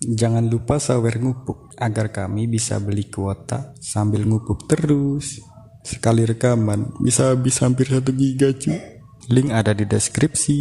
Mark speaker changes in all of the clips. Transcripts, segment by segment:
Speaker 1: Jangan lupa sawer ngupuk agar kami bisa beli kuota sambil ngupuk terus. Sekali rekaman bisa habis hampir satu giga cuy. Link ada di deskripsi.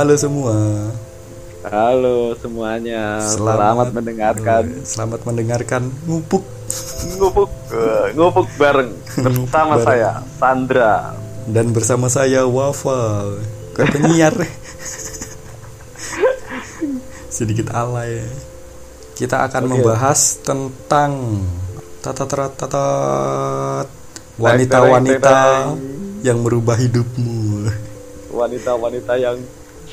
Speaker 1: Halo semua.
Speaker 2: Halo semuanya,
Speaker 1: Selamat-
Speaker 2: selamat, mendengarkan
Speaker 1: Selamat mendengarkan ngupuk
Speaker 2: ngupuk eh, ngupuk bareng bersama
Speaker 1: bareng.
Speaker 2: saya Sandra.
Speaker 1: dan bersama saya Wafa. Kayak penyiar. Sedikit alay. Kita akan
Speaker 2: Oke.
Speaker 1: membahas tentang tatatat wanita-wanita yang merubah hidupmu.
Speaker 2: Wanita-wanita yang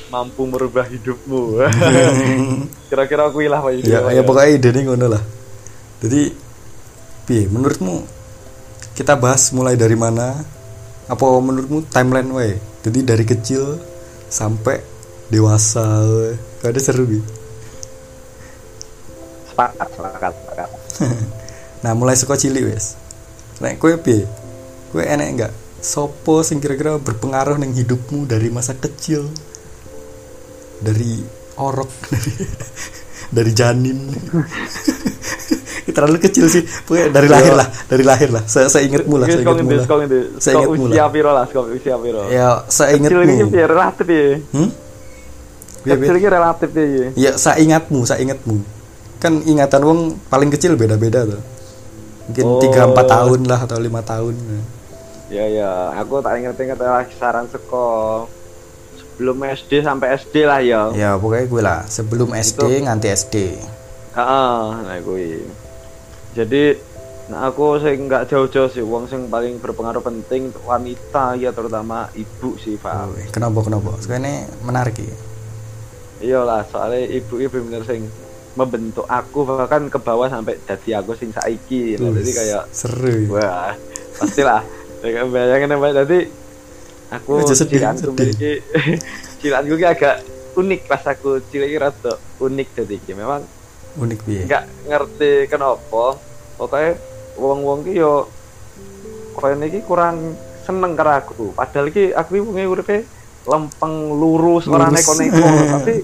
Speaker 2: mampu merubah hidupmu. Kira-kira aku lah Pak
Speaker 1: ya, ya pokoknya ide ini ngono lah. Jadi, piye menurutmu kita bahas mulai dari mana? Apa menurutmu timeline wae? Jadi dari kecil sampai dewasa. we. Gak ada seru Bi.
Speaker 2: sepakat, sepakat, sepakat.
Speaker 1: Nah, mulai saka cilik wes. Nek kowe piye? Kowe enek enggak sopo sing kira-kira berpengaruh ning hidupmu dari masa kecil? Dari orok dari dari janin. Terlalu kecil sih. Pokoknya dari lahir lah, dari lahir lah. Saya saya saya
Speaker 2: Kau
Speaker 1: ingetmu
Speaker 2: ngendi,
Speaker 1: lah.
Speaker 2: kau ngendi.
Speaker 1: Saya
Speaker 2: Kau
Speaker 1: ingetmu
Speaker 2: usia piro lah, usia piro.
Speaker 1: Ya, saya
Speaker 2: Kecil ini relatif ya.
Speaker 1: Hmm?
Speaker 2: Kecil
Speaker 1: piye?
Speaker 2: ini relatif ya.
Speaker 1: Ya, saya ingatmu, saya ingatmu. Kan ingatan wong paling kecil beda-beda tuh. Mungkin
Speaker 2: Oh.
Speaker 1: 3 4 tahun lah atau lima tahun.
Speaker 2: Ya ya, aku tak inget-inget lagi saran seko sebelum SD sampai SD lah ya.
Speaker 1: Ya pokoknya gue lah sebelum SD nganti SD.
Speaker 2: Heeh, nah kuwi. Jadi nah aku sing nggak jauh-jauh sih wong sing paling berpengaruh penting wanita ya terutama ibu sih, Pak.
Speaker 1: Wih, Kenapa kenapa? Soalnya ini menarik ya.
Speaker 2: Iyalah, soalnya ibu ibu bener sing membentuk aku bahkan ke bawah sampai jadi aku sing saiki. Nah, jadi kayak
Speaker 1: seru. ya.
Speaker 2: wah, pastilah. Ya, kayak bayangin apa jadi aku
Speaker 1: Aja sedih,
Speaker 2: cilanku
Speaker 1: sedih.
Speaker 2: iki cilanku iki agak unik pas aku cilik rada unik jadi iki. memang
Speaker 1: Unik piye?
Speaker 2: nggak ngerti kenapa pokoknya wong-wong ki yo koyo niki kurang seneng karo aku padahal iki aku wong uripe lempeng lurus ora
Speaker 1: Lurus.
Speaker 2: neko-neko tapi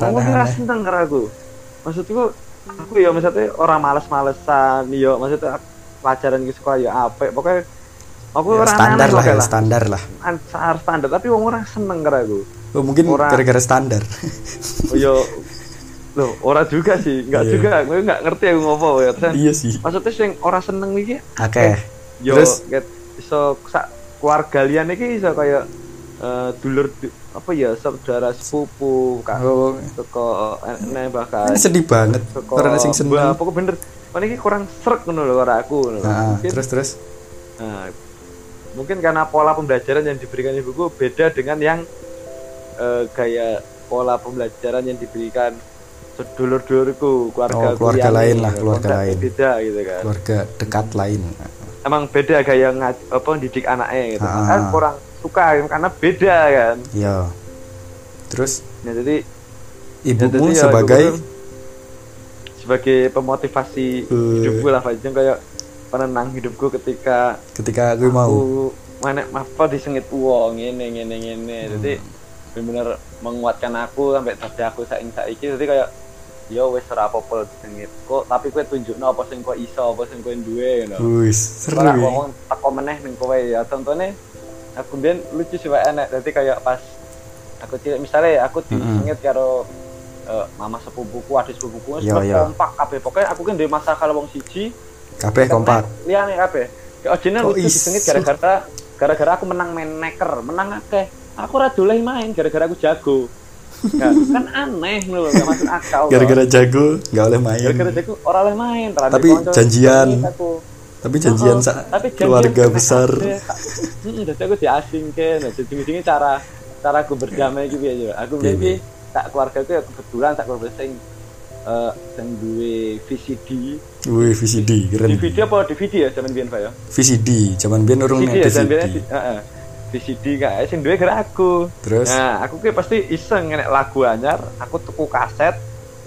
Speaker 2: wong ora seneng karo aku maksudku aku ya maksudnya orang males-malesan yo maksudnya pelajaran ke sekolah ya apik pokoknya aku
Speaker 1: Ya,
Speaker 2: ora
Speaker 1: standar lah ya,
Speaker 2: lah
Speaker 1: standar lah.
Speaker 2: An- standar tapi wong ora seneng karo aku
Speaker 1: Oh, mungkin gara-gara standar.
Speaker 2: oh yo loh ora juga sih nggak
Speaker 1: Iya.
Speaker 2: juga gue nggak ngerti aku ngopo ya Terus
Speaker 1: iya sih.
Speaker 2: maksudnya sing ora seneng iki
Speaker 1: Oke.
Speaker 2: yo
Speaker 1: Terus?
Speaker 2: ket iso sak keluarga liyan iki iso kaya eh, dulur du- apa ya saudara sepupu
Speaker 1: Oh,
Speaker 2: teko enek bahkan
Speaker 1: ini sedih banget. Karena sing seneng.
Speaker 2: pokok bener Mana iki kurang srek ngono lho aku ngono.
Speaker 1: Nah, terus terus.
Speaker 2: nah, mungkin karena pola pembelajaran yang diberikan ibuku beda dengan yang eh, gaya pola pembelajaran yang diberikan sedulur-dulurku keluarga
Speaker 1: Oh, keluarga lain lah, keluarga lain.
Speaker 2: beda gitu kan
Speaker 1: Keluarga dekat lain.
Speaker 2: emang beda gaya ngaj apa didik anaknya gitu
Speaker 1: Ah.
Speaker 2: kan kurang suka karena beda kan
Speaker 1: Iya. Terus
Speaker 2: nah, jadi
Speaker 1: ibumu
Speaker 2: jadi ya,
Speaker 1: sebagai
Speaker 2: ibuku sebagai pemotivasi
Speaker 1: Eh.
Speaker 2: hidupku lah Fajeng kayak penenang hidupku ketika
Speaker 1: ketika mau.
Speaker 2: aku mana apa disengit uang ini ini ini
Speaker 1: Hmm.
Speaker 2: jadi benar-benar menguatkan aku sampai tadi aku saing saiki. Jadi kayak yo wes ora apa-apa disengit. Kok tapi kowe tunjukno apa sing kok iso apa sing kowe duwe ngono
Speaker 1: Wis, seru
Speaker 2: Ora
Speaker 1: ya.
Speaker 2: ngomong teko meneh ning kowe ya. Contohnya aku biyen lucu sih wae enek. Dadi kayak pas aku cilik misalnya aku disengit karo eh, mama sepupuku adik sepupuku
Speaker 1: Iya,
Speaker 2: wis
Speaker 1: iya.
Speaker 2: kompak kabeh. Pokoknya aku kan duwe masalah kalau wong siji
Speaker 1: Kabeh kompak.
Speaker 2: Liyane kabeh. Ya ojene lucu
Speaker 1: iso?
Speaker 2: disengit gara-gara gara-gara aku menang main neker, menang akeh. Aku ora doleh main gara-gara aku jago. Nah, kan aneh loh gak masuk akal
Speaker 1: gara-gara jago nggak oleh main
Speaker 2: gara-gara jago orang lain main
Speaker 1: Tapi
Speaker 2: konco-
Speaker 1: janjian. tapi janjian
Speaker 2: Oh,
Speaker 1: sa
Speaker 2: tapi janjian
Speaker 1: keluarga besar.
Speaker 2: Heeh, jadi aku diasingkan. Nah, jadi cara cara aku berdamai gitu ya. Aku
Speaker 1: Iya,
Speaker 2: mungkin tak keluarga aku ya kebetulan tak keluarga sing eh sing duwe VCD.
Speaker 1: wih VCD keren
Speaker 2: DVD apa DVD ya zaman biyen Pak ya?
Speaker 1: VCD zaman biyen urung
Speaker 2: VCD ya zaman biyen
Speaker 1: DVD
Speaker 2: heeh. VCD kak sing duwe gara aku.
Speaker 1: Terus?
Speaker 2: Nah, aku ki pasti iseng nek lagu anyar, aku tuku kaset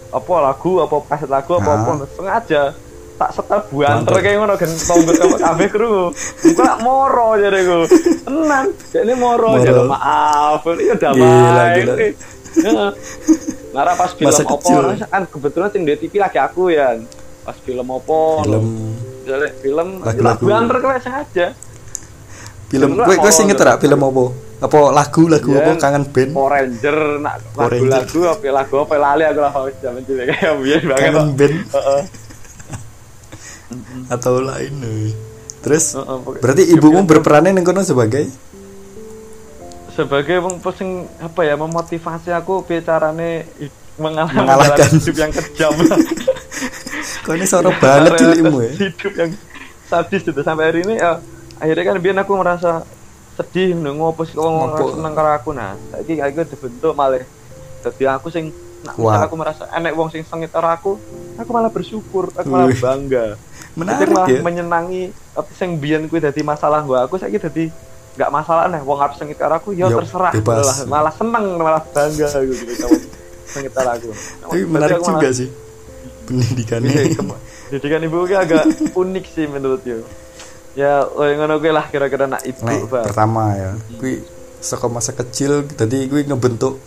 Speaker 2: apa lagu apa kaset lagu apa
Speaker 1: Ah.
Speaker 2: apa sengaja tak setel buanter kayak ngono kan tonggo sama kabeh. Engko nak moro jareku. Tenan, ini moro
Speaker 1: Moro.
Speaker 2: jare maaf. Ya damai.
Speaker 1: gila.
Speaker 2: Heeh. Nara pas film
Speaker 1: Masa kecil.
Speaker 2: kan kebetulan sing di TV lagi aku ya. Pas film apa?
Speaker 1: film
Speaker 2: Jadi film
Speaker 1: Lagu-lagu.
Speaker 2: lagu antar kau sengaja.
Speaker 1: film kowe
Speaker 2: apa?
Speaker 1: sing ngeter tak film apa apa lagu lagu
Speaker 2: Iya.
Speaker 1: apa kangen band
Speaker 2: Power Ranger nak lagu-lagu apa lagu apa lali aku lah zaman cilik kayak biyen banget.
Speaker 1: kangen band
Speaker 2: Heeh.
Speaker 1: atau lain terus berarti ibumu berperan ning kono sebagai
Speaker 2: sebagai wong sing apa ya memotivasi aku piye carane hid- mengalami
Speaker 1: Mengalahkan.
Speaker 2: hidup yang kejam.
Speaker 1: kau ini soro banget cilikmu ya?
Speaker 2: Hidup yang sadis itu sampai hari ini ya akhirnya kan biar aku merasa sedih nih ngopo sih ora seneng karo aku. Nah saiki aku dibentuk malah dadi aku sing nak
Speaker 1: Kuat.
Speaker 2: misal aku merasa enek wong sing sengit karo aku aku malah bersyukur aku malah bangga.
Speaker 1: Menarik
Speaker 2: Jadi malah
Speaker 1: ya.
Speaker 2: menyenangi apa sing biyen kuwi dadi masalah gua aku saiki dadi nggak masalah nih wong arep sengit karo aku ya terserah.
Speaker 1: bebas.
Speaker 2: malah, malah seneng malah bangga gitu kalau sengit karo aku.
Speaker 1: Tapi menarik
Speaker 2: aku
Speaker 1: juga
Speaker 2: malah-
Speaker 1: sih pendidikannya.
Speaker 2: Iya, kem- Didikan ibu ki agak unik sih menurut yo. Ya, oh yang ngono kuwi lah kira-kira nak ibu, Pak.
Speaker 1: pertama ya kui saka masa kecil tadi kui ngebentuk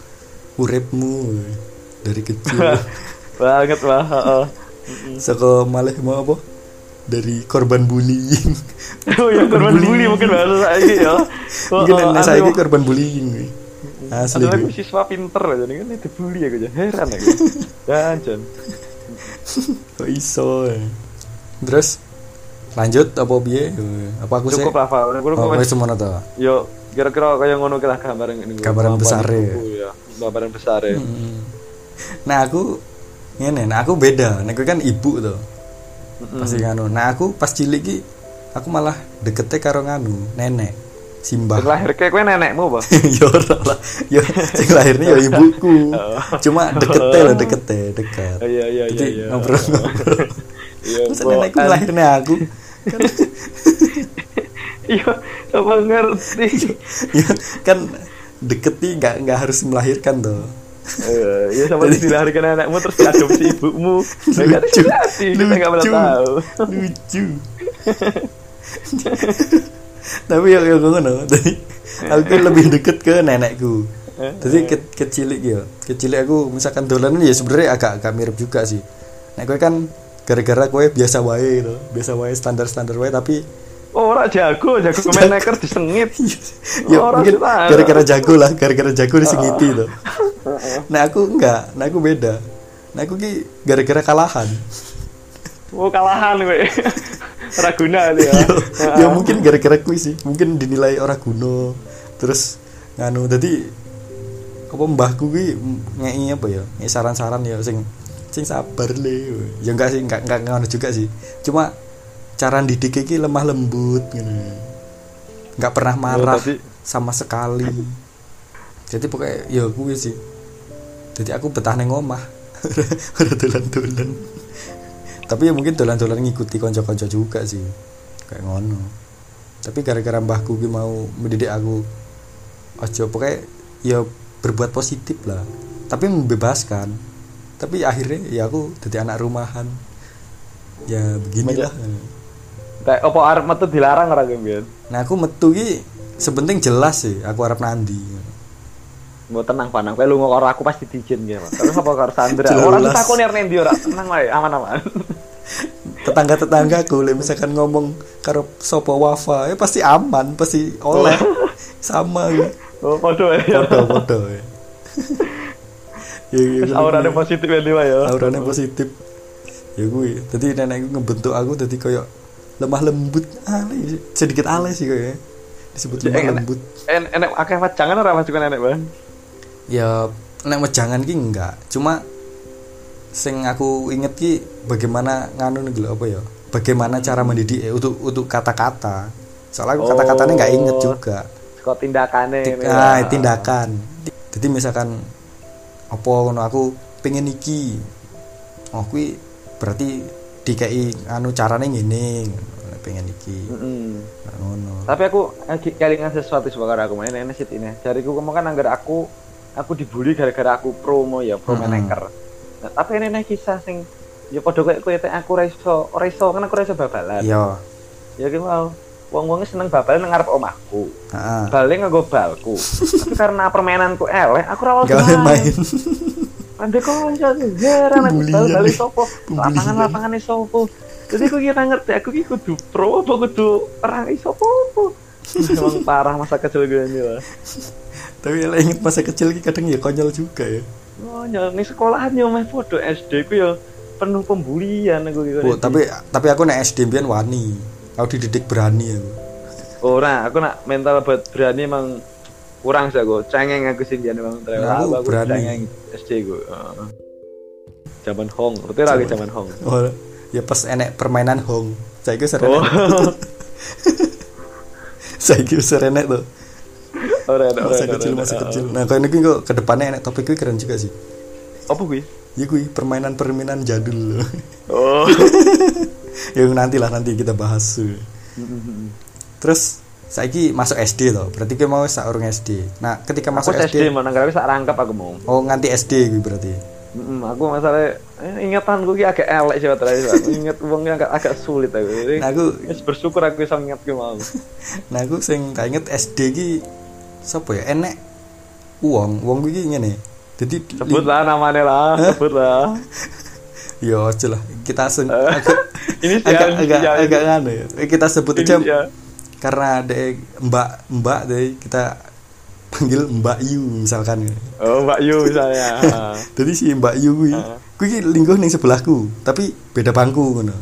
Speaker 1: uripmu dari kecil.
Speaker 2: Banget lah,
Speaker 1: saka malah mau apa dari korban bullying
Speaker 2: Oh ya korban
Speaker 1: Bullying.
Speaker 2: bully mungkin bahasa saiki ya.
Speaker 1: mungkin
Speaker 2: Oh, asli,
Speaker 1: saya korban bullying kui. asli
Speaker 2: aku siswa pinter aja nih kan dibully aku aja heran aku. Dan Jan.
Speaker 1: kok iso terus lanjut apa piye apa aku sih
Speaker 2: Cukup lah, Pak. Aku
Speaker 1: oh,
Speaker 2: wis-
Speaker 1: semono to
Speaker 2: Yo kira-kira kayak ngono kita gambaran ini.
Speaker 1: Gambaran besar ya.
Speaker 2: ya. Gambaran besar ya.
Speaker 1: Hmm. nah aku ngene nah aku beda nek kowe kan ibu tuh pasti nganu. Nah aku pas cilik ki aku malah deketnya karo nganu nenek simbah.
Speaker 2: Sing lahir kayak kowe nenekmu,
Speaker 1: ya ora lah. Ya sing lahirnya ya ibuku. Cuma deketnya lah deketnya dekat.
Speaker 2: Oh, iya iya iya
Speaker 1: jadi
Speaker 2: iya.
Speaker 1: ngobrol-ngobrol.
Speaker 2: Iya,
Speaker 1: Masa nenekku lahirnya aku? Kan,
Speaker 2: Iya, apa ngerti?
Speaker 1: ya, kan deket nih nggak nggak harus melahirkan tuh
Speaker 2: Eh, Iya sama dilahirkan anakmu terus diadopsi ibumu. Nah,
Speaker 1: lucu
Speaker 2: terjadi, kita nggak pernah tahu.
Speaker 1: lucu. Tapi ya ya ngono. Tadi aku kan lebih deket ke nenekku.
Speaker 2: Eh,
Speaker 1: jadi ke, kecilik ya. Kecilik aku misalkan dolan ya sebenarnya agak agak mirip juga sih. Nek gue kan gara-gara gue biasa wae gitu. Biasa wae standar standar wae tapi
Speaker 2: Oh, ora jago, jago main neker disengit.
Speaker 1: ya mungkin gara-gara jago lah gara-gara jago disengiti tuh nah aku enggak. Nah aku beda. Nah aku ki gara-gara kalahan.
Speaker 2: Oh, kalahan kowe. Ora guna itu ya.
Speaker 1: ya, ya mungkin gara-gara kuis sih. Mungkin dinilai orang kuno terus nganu tadi apa mbahku ki ngei apa ya? Ngei saran-saran ya sing sing sabar le. Ya enggak sih enggak enggak nganu juga sih. Cuma cara didik ki lemah lembut gitu enggak pernah marah
Speaker 2: tadi-
Speaker 1: sama sekali. Jadi pokoknya ya kuwi sih jadi aku betah neng omah. Ora dolan-dolan. Tapi ya mungkin dolan-dolan ngikuti konco-konco juga sih. Kayak ngono. Tapi gara-gara mbahku ki mau mendidik aku ojo pokoknya ya berbuat positif lah. Tapi membebaskan. Tapi akhirnya ya aku jadi anak rumahan. Ya beginilah.
Speaker 2: Kayak apa arep metu dilarang ora kowe mbiyen?
Speaker 1: nah aku metu ki sepenting jelas sih. Aku harap nandi
Speaker 2: Mau tenang panang, kowe lunga karo aku pasti dijin ya, Pak. Terus apa karo Sandra?
Speaker 1: Jelas.
Speaker 2: Ora takoni arep ndi ora, tenang wae, aman-aman.
Speaker 1: tetangga-tetangga aku misalkan ngomong karo sopo wafa ya pasti aman pasti oleh sama ya
Speaker 2: Oh, podo ya.
Speaker 1: podo podo ya ya, ya,
Speaker 2: Terus
Speaker 1: ya,
Speaker 2: aurane
Speaker 1: ya.
Speaker 2: positif ya Dewa ya.
Speaker 1: auranya positif ya gue tadi nenekku ngebentuk aku tadi kayak lemah lembut alay sedikit alay sih kayak disebut
Speaker 2: Ya,
Speaker 1: lemah
Speaker 2: enak.
Speaker 1: lembut
Speaker 2: En enek akeh wajangan ora masukan enek, Bang?
Speaker 1: Ya nek wejangan ki enggak. Cuma sing aku inget ki bagaimana nganu nih apa ya? Bagaimana cara mendidik eh, untuk untuk kata-kata. Soalnya aku kata-katanya nggak inget
Speaker 2: Oh.
Speaker 1: juga.
Speaker 2: Kok tindakannya ini
Speaker 1: ah, tindakan. Jadi misalkan apa ngono aku pengen iki. Oh kui berarti DKI anu caranya ngene pengen iki. Nah, ngono.
Speaker 2: Tapi aku lagi kelingan sesuatu sebagai aku main ini sih ini. Jariku kamu kan anggar aku aku dibully gara-gara aku promo ya pro
Speaker 1: Mm-mm.
Speaker 2: manaker nah, tapi ini nih kisah sing ya kayak kue aku reso reso kan aku reso babalan.
Speaker 1: Iya.
Speaker 2: Ya gitu mau wong wongnya seneng babalan nang ngarep omahku.
Speaker 1: Heeh.
Speaker 2: Balik nganggo balku. Tapi karena permainanku elek aku rawal
Speaker 1: gak boleh main.
Speaker 2: Ande konco heran aku
Speaker 1: Pembulian.
Speaker 2: bal balik sopo
Speaker 1: Pembulian.
Speaker 2: lapangan lapangan sopo jadi aku kira ngerti aku ki kudu pro apa kudu orang iso apa apa emang parah masa kecil gue ini lah
Speaker 1: tapi lek inget masa kecil ki kadang ya konyol juga ya.
Speaker 2: Oh nyal nih sekolahan yo meh foto SD ku yo penuh pembulian aku gitu
Speaker 1: Bu, tapi tapi aku nek SD mbiyen wani. Aku dididik berani aku.
Speaker 2: Ora aku nak mental buat berani emang kurang sih aku. Cengeng aku sih dia emang terlalu
Speaker 1: Nah, aku
Speaker 2: aku
Speaker 1: berani.
Speaker 2: cengeng SD gue zaman Hong berarti lagi zaman Hong?
Speaker 1: Oh ya pas enek permainan hong. Saya kira sering
Speaker 2: oh.
Speaker 1: Saya kira sering enek tuh
Speaker 2: ora ora
Speaker 1: masa
Speaker 2: ora,
Speaker 1: kecil masa kecil. Nah kalau ini kok ke depannya enek topik gue keren juga sih.
Speaker 2: Apa gue
Speaker 1: ya gue permainan permainan jadul. Loh
Speaker 2: oh.
Speaker 1: Yang nanti lah nanti kita bahas. Terus saya masuk SD loh berarti gue mau saurung SD nah ketika
Speaker 2: aku
Speaker 1: masuk
Speaker 2: SD
Speaker 1: SD,
Speaker 2: mana nggak bisa rangkap aku mau.
Speaker 1: Oh nganti SD gue berarti?
Speaker 2: Mm, aku masalah eh, ingatan gue ki agak elek sih terakhir aku inget uangnya agak agak sulit aku. Jadi
Speaker 1: nah aku
Speaker 2: bersyukur aku bisa ingat gue mau.
Speaker 1: Nah aku sing inget SD ki siapa ya? Enek. Uang. Uang gue ki ngene. Jadi
Speaker 2: sebut lah namanya lah sebut lah
Speaker 1: ya aja lah. Kita seng
Speaker 2: Eh,
Speaker 1: agak
Speaker 2: ini
Speaker 1: agak agak, agak nganu ya. Kita sebut aja karena ada mbak mbak deh kita panggil mbak Yu misalkan.
Speaker 2: Oh Mbak Yu misalnya.
Speaker 1: Jadi si mbak Yu gue gue ki lingkuh ning sebelahku tapi beda bangku ngono.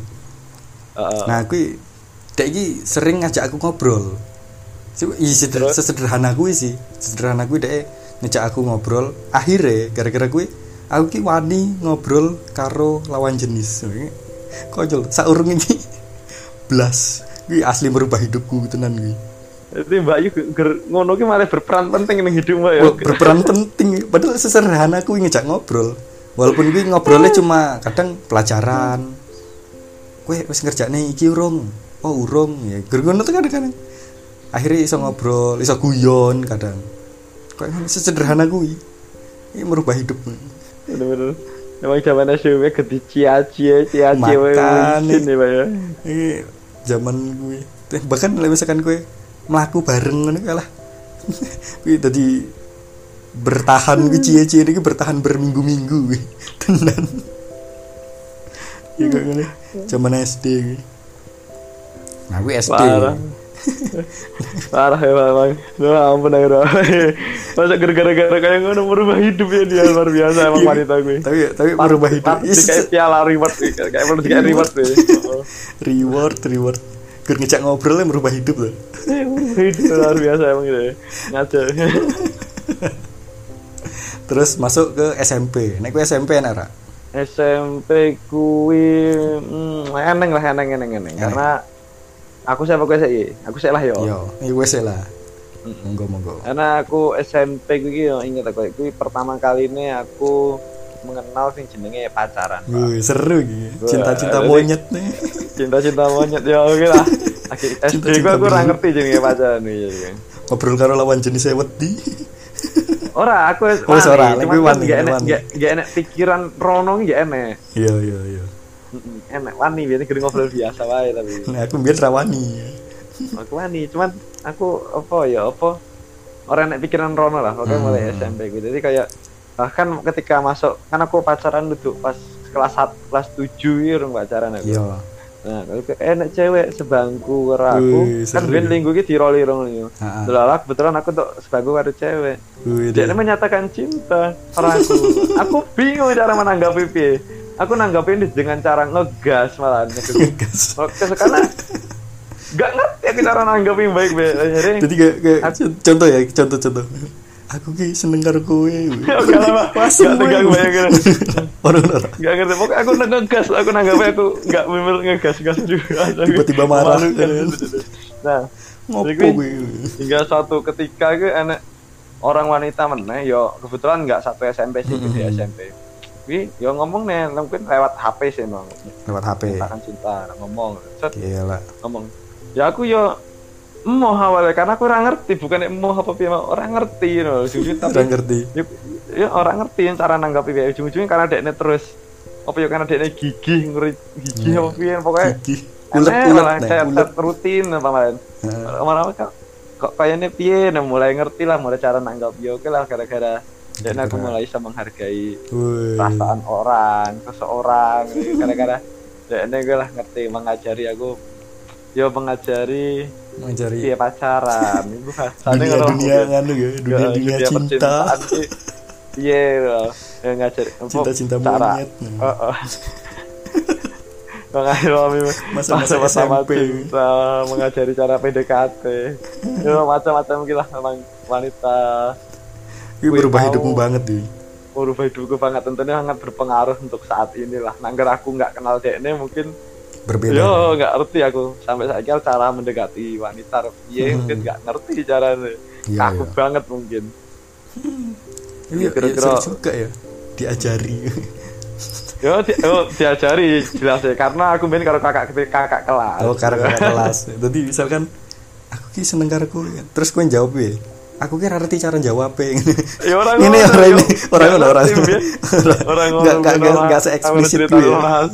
Speaker 2: Heeh.
Speaker 1: nah gue dek iki sering ngajak aku ngobrol Si- i, seder-
Speaker 2: Terus?
Speaker 1: sesederhana gue sih. Sederhana gue dek ngajak aku ngobrol. Akhirnya gara-gara gue aku ki wani ngobrol karo lawan jenis. Konyol saurung ini blas. Gue asli merubah hidupku tenan gue
Speaker 2: jadi Mbak Yu ngono ki malah berperan penting ning hidup Mbak ya?
Speaker 1: Berperan penting. Padahal sesederhana aku ngejak ngobrol. Walaupun gue ngobrolnya cuma kadang pelajaran. Gue wis ngerjakne iki urung. Oh urung. Ya gur ngono tuh kadang-kadang akhirnya iso ngobrol iso guyon kadang. Kok sesederhana gue ini merubah hidup.
Speaker 2: Bener-bener. Emang zaman SD gue gede cia-cia, cia-cia
Speaker 1: Makanya.
Speaker 2: wisin ya Pak ya.
Speaker 1: ini zaman gue bahkan misalkan gue melaku bareng ngono kalah. Gue tadi bertahan gue cie-cie ini bertahan berminggu-minggu gue tenan. Ya kayak gini zaman SD gue nah gue SD
Speaker 2: Parah. Parah ya Bang. Lu ampun ya Bang. Masa gara-gara kayak ngono merubah hidup ya dia luar biasa emang
Speaker 1: Iya.
Speaker 2: wanita gue.
Speaker 1: tapi tapi merubah hidup
Speaker 2: kayak piala reward kayak perlu kayak reward deh.
Speaker 1: Reward reward gue ngejak ngobrolnya merubah hidup loh
Speaker 2: Eh, merubah hidup luar biasa emang gitu. ya. Ngaco.
Speaker 1: terus masuk ke SMP naik gue SMP enak?
Speaker 2: SMP kui hmm, eneng lah eneng eneng Eneng. karena aku siapa gue sih aku sih lah yo.
Speaker 1: Yo gue sih lah. Monggo monggo.
Speaker 2: Karena aku SMP gue yo inget aku gue pertama kali ini aku mengenal sing jenenge pacaran.
Speaker 1: Wih, seru gitu cinta-cinta monyet nih.
Speaker 2: cinta-cinta monyet ya oke lah. Akhir SD gue aku ora ngerti jenenge pacaran jadi.
Speaker 1: ngobrol karo lawan jenisnya wedi.
Speaker 2: Ora, aku wis
Speaker 1: ora,
Speaker 2: cuman
Speaker 1: lagi
Speaker 2: kan
Speaker 1: wani,
Speaker 2: gak enek pikiran rono gak enek.
Speaker 1: iya iya iya
Speaker 2: Enek wani biasanya gede ngobrol biasa wae tapi.
Speaker 1: nah aku biar rawani
Speaker 2: Aku wani, cuman aku apa ya apa orang enek pikiran rono lah, oke
Speaker 1: Hmm.
Speaker 2: mulai SMP gitu. Jadi kayak bahkan ketika masuk kan aku pacaran duduk pas kelas 1 kelas 7 ya orang pacaran aku.
Speaker 1: iya
Speaker 2: Nah, kalau ke- enek cewek sebangku karo aku, kan ben linggu ki diroli rong yo.
Speaker 1: Ha-ha.
Speaker 2: Delala kebetulan aku tuh sebangku karo cewek. Dia menyatakan cinta pada aku. aku bingung cara menanggapi piye. Aku nanggapin dengan cara ngegas malah
Speaker 1: Gas.
Speaker 2: Oke, karena gak ngerti aku cara nanggapin baik baik. Jadi
Speaker 1: kayak, kayak
Speaker 2: Aku-
Speaker 1: contoh ya contoh contoh aku ki seneng karo kowe
Speaker 2: Oke lah, tegang bayangin.
Speaker 1: Orang ora.
Speaker 2: Gak ngerti, pokoknya aku ngegas, aku nanggapnya aku gak memel ngegas-gas juga.
Speaker 1: Tiba-tiba marah, kan.
Speaker 2: Nah,
Speaker 1: Ngopo
Speaker 2: hingga suatu ketika gue enek orang wanita meneh yo kebetulan nggak satu SMP sih di SMP Wi, yo ngomong nih mungkin lewat HP sih bang
Speaker 1: Lewat HP.
Speaker 2: akan cinta ngomong set
Speaker 1: Gila.
Speaker 2: ngomong ya aku yo mau awalnya karena aku orang ngerti bukan mau apa piye orang ngerti you know. Ujung-ujung tapi
Speaker 1: Ora ngerti.
Speaker 2: ya, ya orang ngerti cara nanggapi piye ujung-ujungnya karena dekne terus apa ya karena dekne gigih ngeri gigih
Speaker 1: Iya.
Speaker 2: apa piye pokoknya
Speaker 1: Gigi.
Speaker 2: ulet kayak
Speaker 1: ulet.
Speaker 2: set rutin apa
Speaker 1: Heeh.
Speaker 2: lama-lama kok kok kayaknya piye nah mulai ngerti lah mulai cara nanggap ya oke lah gara-gara dan aku
Speaker 1: Gara-gara.
Speaker 2: mulai bisa menghargai perasaan orang seseorang gara-gara dan gue lah ngerti mengajari aku yo mengajari
Speaker 1: Mengajari
Speaker 2: piye pacaran itu bahasanya
Speaker 1: dunia
Speaker 2: kalau
Speaker 1: dunia nganu ya, dunia dunia cinta.
Speaker 2: percintaan sih piye loh ngajari apa,
Speaker 1: Cinta-cinta
Speaker 2: cara. Oh, oh. Mengajari
Speaker 1: masa-masa SMP.
Speaker 2: cinta, mengajari cara PDKT, ya macam-macam gitu lah memang wanita Wih,
Speaker 1: berubah hidupmu banget nih.
Speaker 2: merubah hidupku banget tentunya sangat berpengaruh untuk saat ini lah. Nangger aku nggak kenal dekne mungkin
Speaker 1: Berbeda.
Speaker 2: yo nggak ngerti aku sampai saat cara mendekati wanita ya mungkin nggak ngerti caranya
Speaker 1: Iya,
Speaker 2: kaku
Speaker 1: iya.
Speaker 2: banget mungkin
Speaker 1: Iya,
Speaker 2: kira-kira-
Speaker 1: iya, juga ya. Diajari.
Speaker 2: yo, di, yo diajari jelas ya karena aku main karo kakak kakak kelas
Speaker 1: Oh, karena kakak kelas. Jadi misalkan aku ki seneng karo. Terus kowe jawab ya. Aku kira ngerti cara jawab e.
Speaker 2: Ya orang
Speaker 1: Ini
Speaker 2: ngono,
Speaker 1: orang ini orang
Speaker 2: Nggak
Speaker 1: orang.
Speaker 2: Orang orang-
Speaker 1: se-eksplisit
Speaker 2: orang
Speaker 1: itu
Speaker 2: cerita
Speaker 1: ya.
Speaker 2: orang.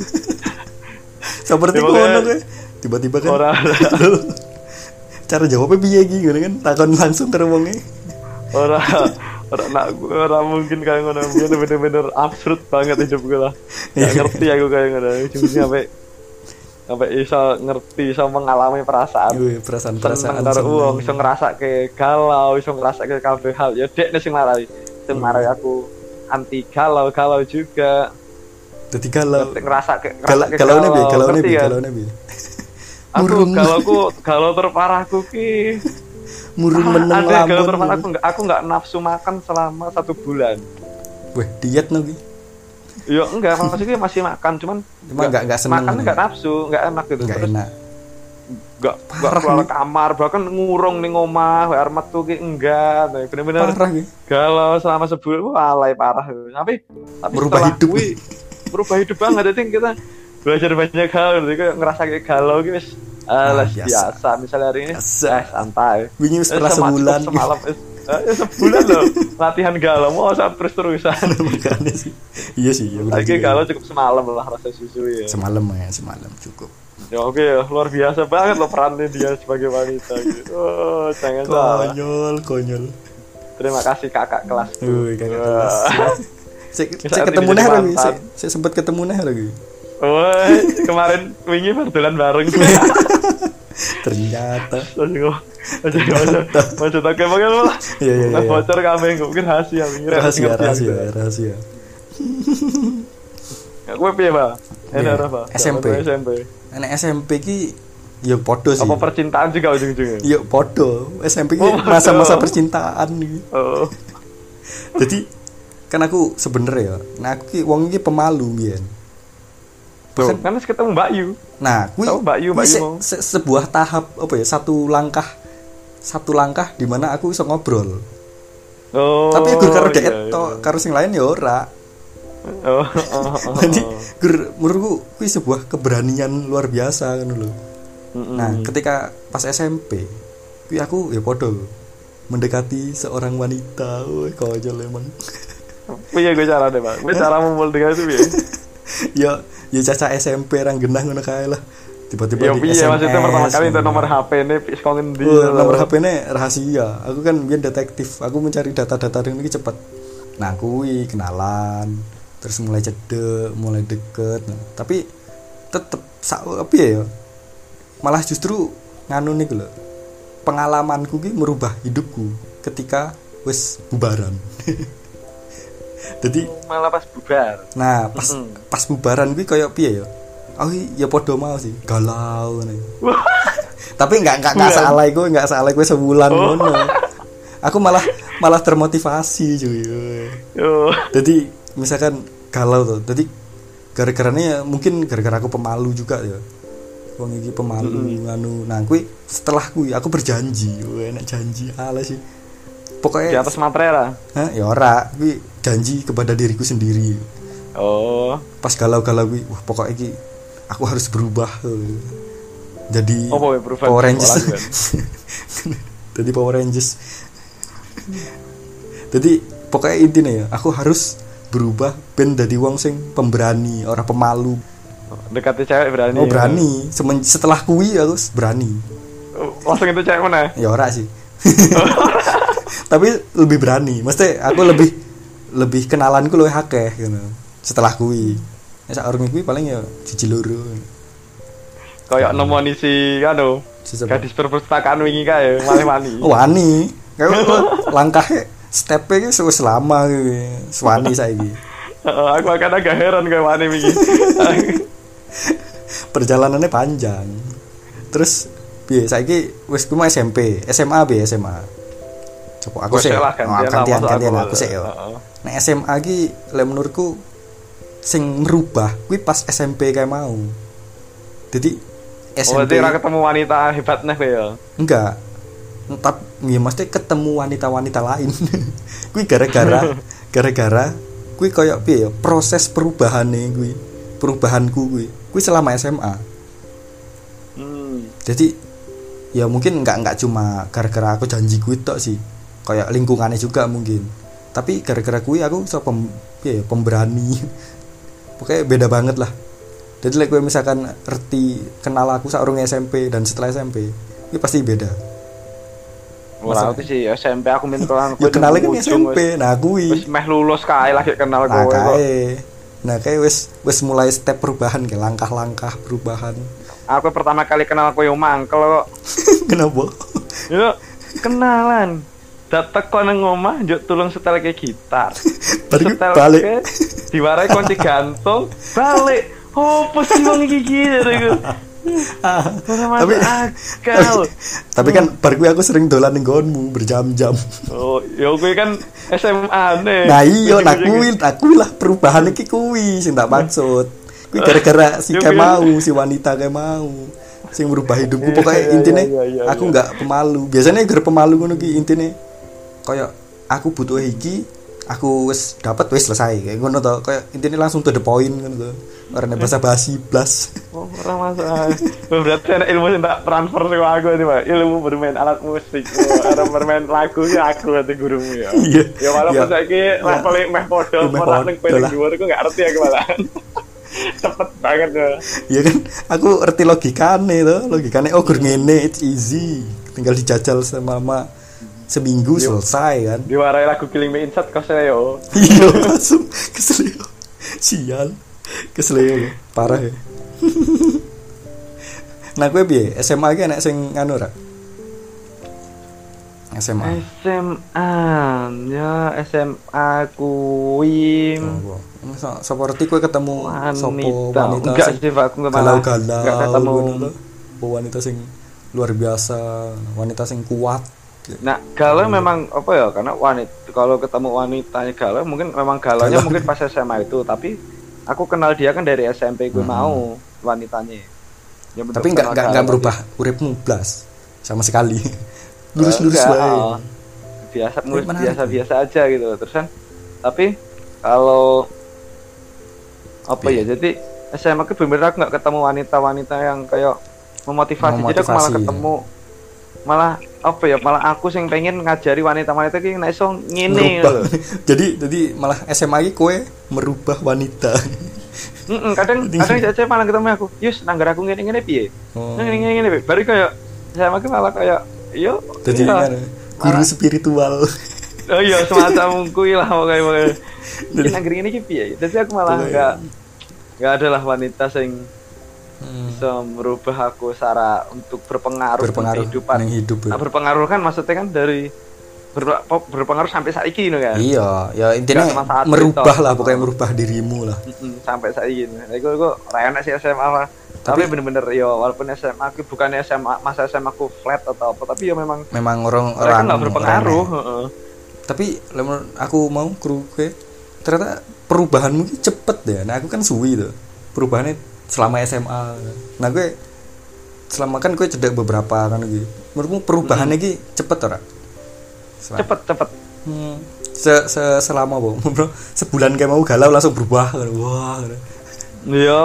Speaker 1: Seperti
Speaker 2: Ya, pokoknya-
Speaker 1: ngono kowe. Tiba-tiba kan
Speaker 2: Orang
Speaker 1: cara jawabnya iki ngono kan takon langsung wonge.
Speaker 2: orang orang nak orang mungkin kayak ngono bener-bener absurd banget hidup gue lah. Gak
Speaker 1: Iya.
Speaker 2: ngerti aku kayak ngono. Cuma sampai sampai iso ngerti iso mengalami perasaan
Speaker 1: Yoi, perasaan-perasaan
Speaker 2: seneng karo uang iso ngerasa ke galau iso ngerasa ke kabeh hal. Ya dek sing marai. Sing
Speaker 1: Hmm.
Speaker 2: marai aku anti galau galau juga.
Speaker 1: Jadi galau.
Speaker 2: ngerasa ke
Speaker 1: Galau
Speaker 2: ngerasa ke
Speaker 1: galau. ne bi, galau ne
Speaker 2: ngerti
Speaker 1: bi,
Speaker 2: kan?
Speaker 1: galau ne bi.
Speaker 2: aku
Speaker 1: Murung.
Speaker 2: kalau aku kalau terparahku ki.
Speaker 1: Murung
Speaker 2: ah,
Speaker 1: meneng
Speaker 2: ada aku nggak aku nggak nafsu makan selama satu bulan.
Speaker 1: Weh, diet no
Speaker 2: ya enggak maksudnya masih makan cuman
Speaker 1: Cuma nggak- nggak seneng
Speaker 2: makan
Speaker 1: gitu.
Speaker 2: nggak nafsu nggak enak gitu
Speaker 1: Enggak
Speaker 2: Terus
Speaker 1: enak.
Speaker 2: nggak nggak
Speaker 1: Parah,
Speaker 2: keluar
Speaker 1: nih.
Speaker 2: kamar bahkan ngurung nih ngomah war metu ki enggak Nah, bener-bener
Speaker 1: Parah ki.
Speaker 2: galau selama sebulan wah alay parah tapi tapi setelah
Speaker 1: hidup.
Speaker 2: kui, merubah hidup banget jadi kita belajar banyak hal jadi kayak ngerasa kayak galau gitu wis
Speaker 1: Ah, biasa.
Speaker 2: biasa. misalnya hari ini
Speaker 1: Biasa.
Speaker 2: eh, santai
Speaker 1: Wingi wis
Speaker 2: Eh, sema-
Speaker 1: sebulan.
Speaker 2: semalam eh, sebulan loh latihan galau mau saat terus terusan
Speaker 1: Makanya sih. Iya sih, ya
Speaker 2: lagi galau cukup semalam lah rasa susu ya
Speaker 1: Semalam ya, semalam cukup.
Speaker 2: ya oke luar biasa banget loh perannya dia sebagai wanita gitu oh jangan salah
Speaker 1: Konyol, konyol.
Speaker 2: terima kasih kakak kelas
Speaker 1: Wih, kakak kelas. Saya ketemu nih lagi. Saya saya sempat ketemu nih lagi.
Speaker 2: Woi, kemarin wingi berdolan bareng.
Speaker 1: Ternyata.
Speaker 2: Aja aja tak kayak banget lah.
Speaker 1: Iya, iya, iya.
Speaker 2: bocor kambing mungkin rahasia.
Speaker 1: Rahasia,
Speaker 2: ngerti
Speaker 1: rahasia,
Speaker 2: aku.
Speaker 1: rahasia.
Speaker 2: Ya, Pak? Enak apa?
Speaker 1: SMP.
Speaker 2: SMP.
Speaker 1: Anak SMP ki ya podo sih.
Speaker 2: Apa percintaan juga ujung-ujungnya?
Speaker 1: Ya podo. SMP ki
Speaker 2: Oh,
Speaker 1: masa-masa percintaan nih.
Speaker 2: Oh.
Speaker 1: Jadi kan aku sebenernya ya, nah aku ki wong ki pemalu biyen.
Speaker 2: Tuh, kan harus ketemu Mbak Yu.
Speaker 1: Nah, kui,
Speaker 2: Tahu Mbak Yu, Mbak Yu
Speaker 1: se- se- sebuah tahap apa ya, satu langkah satu langkah di mana aku bisa ngobrol.
Speaker 2: Oh.
Speaker 1: Tapi gur karo
Speaker 2: iya,
Speaker 1: deket
Speaker 2: iya.
Speaker 1: to, karo sing lain ya ora.
Speaker 2: Oh, oh, oh,
Speaker 1: Jadi
Speaker 2: oh.
Speaker 1: gur menurutku kui sebuah keberanian luar biasa kan lho.
Speaker 2: Mm-mm.
Speaker 1: Nah, ketika pas SMP, kui aku ya podo mendekati seorang wanita. Woi, konyol emang.
Speaker 2: Piye gue cara deh, Pak? Gue cara memul dengan itu piye?
Speaker 1: ya, ya caca SMP orang genah ngono kae lah. Tiba-tiba
Speaker 2: Ya
Speaker 1: di
Speaker 2: piye
Speaker 1: SMS,
Speaker 2: maksudnya pertama kali itu nomor HP ini ngendi?
Speaker 1: Oh, nomor HP ini rahasia. Aku kan biar detektif. Aku mencari data-data ini cepet. Nah, kui kenalan, terus mulai cedek, mulai deket. Nah, tapi tetep sak apa ya? Malah justru nganu nih lho. Pengalamanku ki merubah hidupku ketika wis bubaran. Jadi
Speaker 2: malah pas bubar.
Speaker 1: nah pas
Speaker 2: Mm-mm.
Speaker 1: pas bubaran kuwi koyo piye ya? Aku ya podo mau sih, galau nih. Tapi nggak nggak nggak salah iku, nggak salah iku sebulan
Speaker 2: Oh.
Speaker 1: ngono. Aku malah malah termotivasi cuy
Speaker 2: Yo.
Speaker 1: jadi misalkan galau tuh jadi gara-garanya ya mungkin gara-gara aku pemalu juga ya wong iki pemalu nganu nah setelah kui aku berjanji Wah, enak janji ala sih
Speaker 2: Di
Speaker 1: pokoknya
Speaker 2: atas materai lah.
Speaker 1: Hah, ya ora kui janji kepada diriku sendiri
Speaker 2: Oh.
Speaker 1: pas galau-galau kui wah pokoknya iki aku harus berubah jadi
Speaker 2: Oh, boy, berubah.
Speaker 1: Power Rangers
Speaker 2: Sekolah,
Speaker 1: jadi Power Rangers jadi pokoknya intinya ya aku harus berubah ben dari wong sing pemberani orang pemalu
Speaker 2: Dekati cewek berani.
Speaker 1: oh berani Semen- setelah kui aku berani
Speaker 2: Langsung itu cewek mana?
Speaker 1: ya ora sih tapi lebih berani. Mesti aku lebih lebih kenalanku lebih akeh gitu. Setelah kui. Ya sak urung kui paling ya siji loro.
Speaker 2: Kayak nemoni si anu.
Speaker 1: Sisa-
Speaker 2: Gadis perpustakaan wingi kae, malah mani.
Speaker 1: Oh, wani. Kayak langkahnya stepnya ki wis lama ki swani saiki.
Speaker 2: Heeh, aku akan agak heran kayak mani wingi.
Speaker 1: perjalanannya panjang. Terus piye? Saiki wis ku SMP SMA bi SMA coba aku sih oh,
Speaker 2: gantian
Speaker 1: gantian
Speaker 2: aku.
Speaker 1: aku sih yo. Nah SMA ki lek menurutku sing merubah kuwi pas SMP kayak mau. Jadi
Speaker 2: Oh,
Speaker 1: SMP
Speaker 2: berarti ora ketemu wanita hebatnya kayak ya.
Speaker 1: enggak. Tetap ya mesti ketemu wanita-wanita lain. Kuwi gara-gara gara-gara kuwi koyo piye ya proses perubahane kuwi perubahanku kuwi. Kuwi selama SMA
Speaker 2: Hmm.
Speaker 1: jadi ya mungkin nggak nggak cuma gara-gara aku janji kuwi tok sih kayak lingkungannya juga mungkin. Tapi gara-gara kuwi aku so pem, ya, pemberani. Pokoknya beda banget lah. Jadi like gue misalkan ngerti kenal aku saurung SMP dan setelah SMP ini pasti beda.
Speaker 2: Ora aku sih SMP aku minta kenal
Speaker 1: ya kenalnya kan SMP nah kuwi.
Speaker 2: Wis meh lulus kae lagi kenal
Speaker 1: nah
Speaker 2: kowe
Speaker 1: kae. Nah kayak wes wes mulai step perubahan kayak langkah-langkah perubahan.
Speaker 2: Aku pertama kali kenal kowe yo mangkel kok.
Speaker 1: kenapa?
Speaker 2: Yo kenalan. Dateng kok nang omah njuk tulung setel ke gitar. Setel
Speaker 1: balik.
Speaker 2: diwarai kunci gantung, balik. Oh, sih wong iki gitu
Speaker 1: tapi
Speaker 2: akal.
Speaker 1: tapi kan bar kuwi aku sering dolan ning nggonmu berjam-jam
Speaker 2: Oh, yo kowe kan SMA nih.
Speaker 1: Nah iya, nah kuwi, nah kuwi lah perubahan iki kuwi sing tak maksud. Kuwi gara-gara si
Speaker 2: Yo,
Speaker 1: kayak mau, si wanita kayak mau. Sing merubah hidupku
Speaker 2: Iya,
Speaker 1: pokoknya
Speaker 2: iya,
Speaker 1: intine
Speaker 2: iya,
Speaker 1: aku nggak pemalu. Biasanya gara pemalu ngono ki intine kayak aku butuh iki, aku wis dapat wis selesai kayak ngono to. Kayak intine langsung to the point ngono to. Ora bahasa basi blas.
Speaker 2: Oh, orang masuk. Oh, Berarti ada ilmu yang tak transfer ke aku nih, Pak. Ilmu bermain alat musik. Oh, Orang bermain lagu ya aku nanti gurumu ya.
Speaker 1: Iya.
Speaker 2: Ya walaupun
Speaker 1: Iya.
Speaker 2: saiki levelnya meh podo,
Speaker 1: Meh
Speaker 2: ora ning
Speaker 1: podo
Speaker 2: paling
Speaker 1: lah.
Speaker 2: dhuwur aku gak ngerti aku malah. Cepet banget ya.
Speaker 1: Iya kan, aku ngerti logikane to. Logikane oh gur ngene, it's easy. Tinggal dijajal selama seminggu selesai kan.
Speaker 2: Diwarai lagu Killing Me Inside yo.
Speaker 1: iya langsung keselio sial keselio parah ya nah gue piye SMA ki enak sing anu ra SMA
Speaker 2: SMA ya SMA kuwi
Speaker 1: Oh, so, seperti gue ketemu sopo
Speaker 2: wanita.
Speaker 1: wanita
Speaker 2: Enggak
Speaker 1: sing
Speaker 2: sih, Pak. Aku nggak malah-
Speaker 1: galau-galau
Speaker 2: nggak ketemu.
Speaker 1: Oh, wanita sing luar biasa wanita sing kuat
Speaker 2: Nah, galau memang apa ya? Karena wanita kalau ketemu wanitanya galau mungkin memang galaunya
Speaker 1: Galau.
Speaker 2: mungkin pas SMA itu, tapi aku kenal dia kan dari SMP gue
Speaker 1: Hmm.
Speaker 2: mau wanitanya. Ya,
Speaker 1: tapi nggak nggak berubah uripmu blas sama sekali lurus-lurus
Speaker 2: oh. Biasa
Speaker 1: menarik.
Speaker 2: biasa-biasa aja gitu. Terus kan tapi kalau apa
Speaker 1: Iya.
Speaker 2: ya? Jadi SMA ke bener aku nggak ketemu wanita-wanita yang kayak memotivasi. Jadi aku malah ketemu malah apa ya? Malah aku sing pengen ngajari wanita-wanita ki nek iso ngene lho.
Speaker 1: jadi jadi malah SMA ki kowe merubah wanita
Speaker 2: Mm-mm, kadang kadang cewek malah ketemu aku, "Yus, nanggar aku ngene-ngene piye?"
Speaker 1: oh,
Speaker 2: Ngene ngene ngene. piye?" Baru kayak SMA ki malah kayak yo
Speaker 1: jadi
Speaker 2: iya.
Speaker 1: guru spiritual
Speaker 2: Oh iya semacam kuwi lah pokoknya pokoknya.
Speaker 1: Jadi-
Speaker 2: nangger ini ki piye? Jadi aku malah enggak enggak ada lah wanita sing
Speaker 1: Hmm,
Speaker 2: bisa merubah aku secara untuk berpengaruh,
Speaker 1: berpengaruh
Speaker 2: kehidupan.
Speaker 1: hidup ya.
Speaker 2: Nah, berpengaruh kan maksudnya kan dari ber- berpengaruh sampai saiki gitu kan.
Speaker 1: iya ya intinya
Speaker 2: saat
Speaker 1: merubah
Speaker 2: itu.
Speaker 1: lah pokoknya merubah dirimu lah
Speaker 2: sampai saiki. Nah, iku iku ra enak sih SMA lah. Tapi,
Speaker 1: Tapi-
Speaker 2: bener-bener ya walaupun SMA aku bukannya SMA masa SMA aku flat atau apa tapi ya memang
Speaker 1: memang orang orang
Speaker 2: nggak berpengaruh.
Speaker 1: orang-
Speaker 2: heeh.
Speaker 1: tapi aku mau kru gue ternyata perubahanmu ini cepet ya nah aku kan suwi tuh perubahannya selama SMA nah gue selama kan gue cedek beberapa kan gitu. Menurutmu perubahannya
Speaker 2: Hmm.
Speaker 1: ini cepet ora?
Speaker 2: Cepet cepet.
Speaker 1: Hmm. se, se selama bro. Bro sebulan kayak mau galau langsung berubah wah
Speaker 2: ya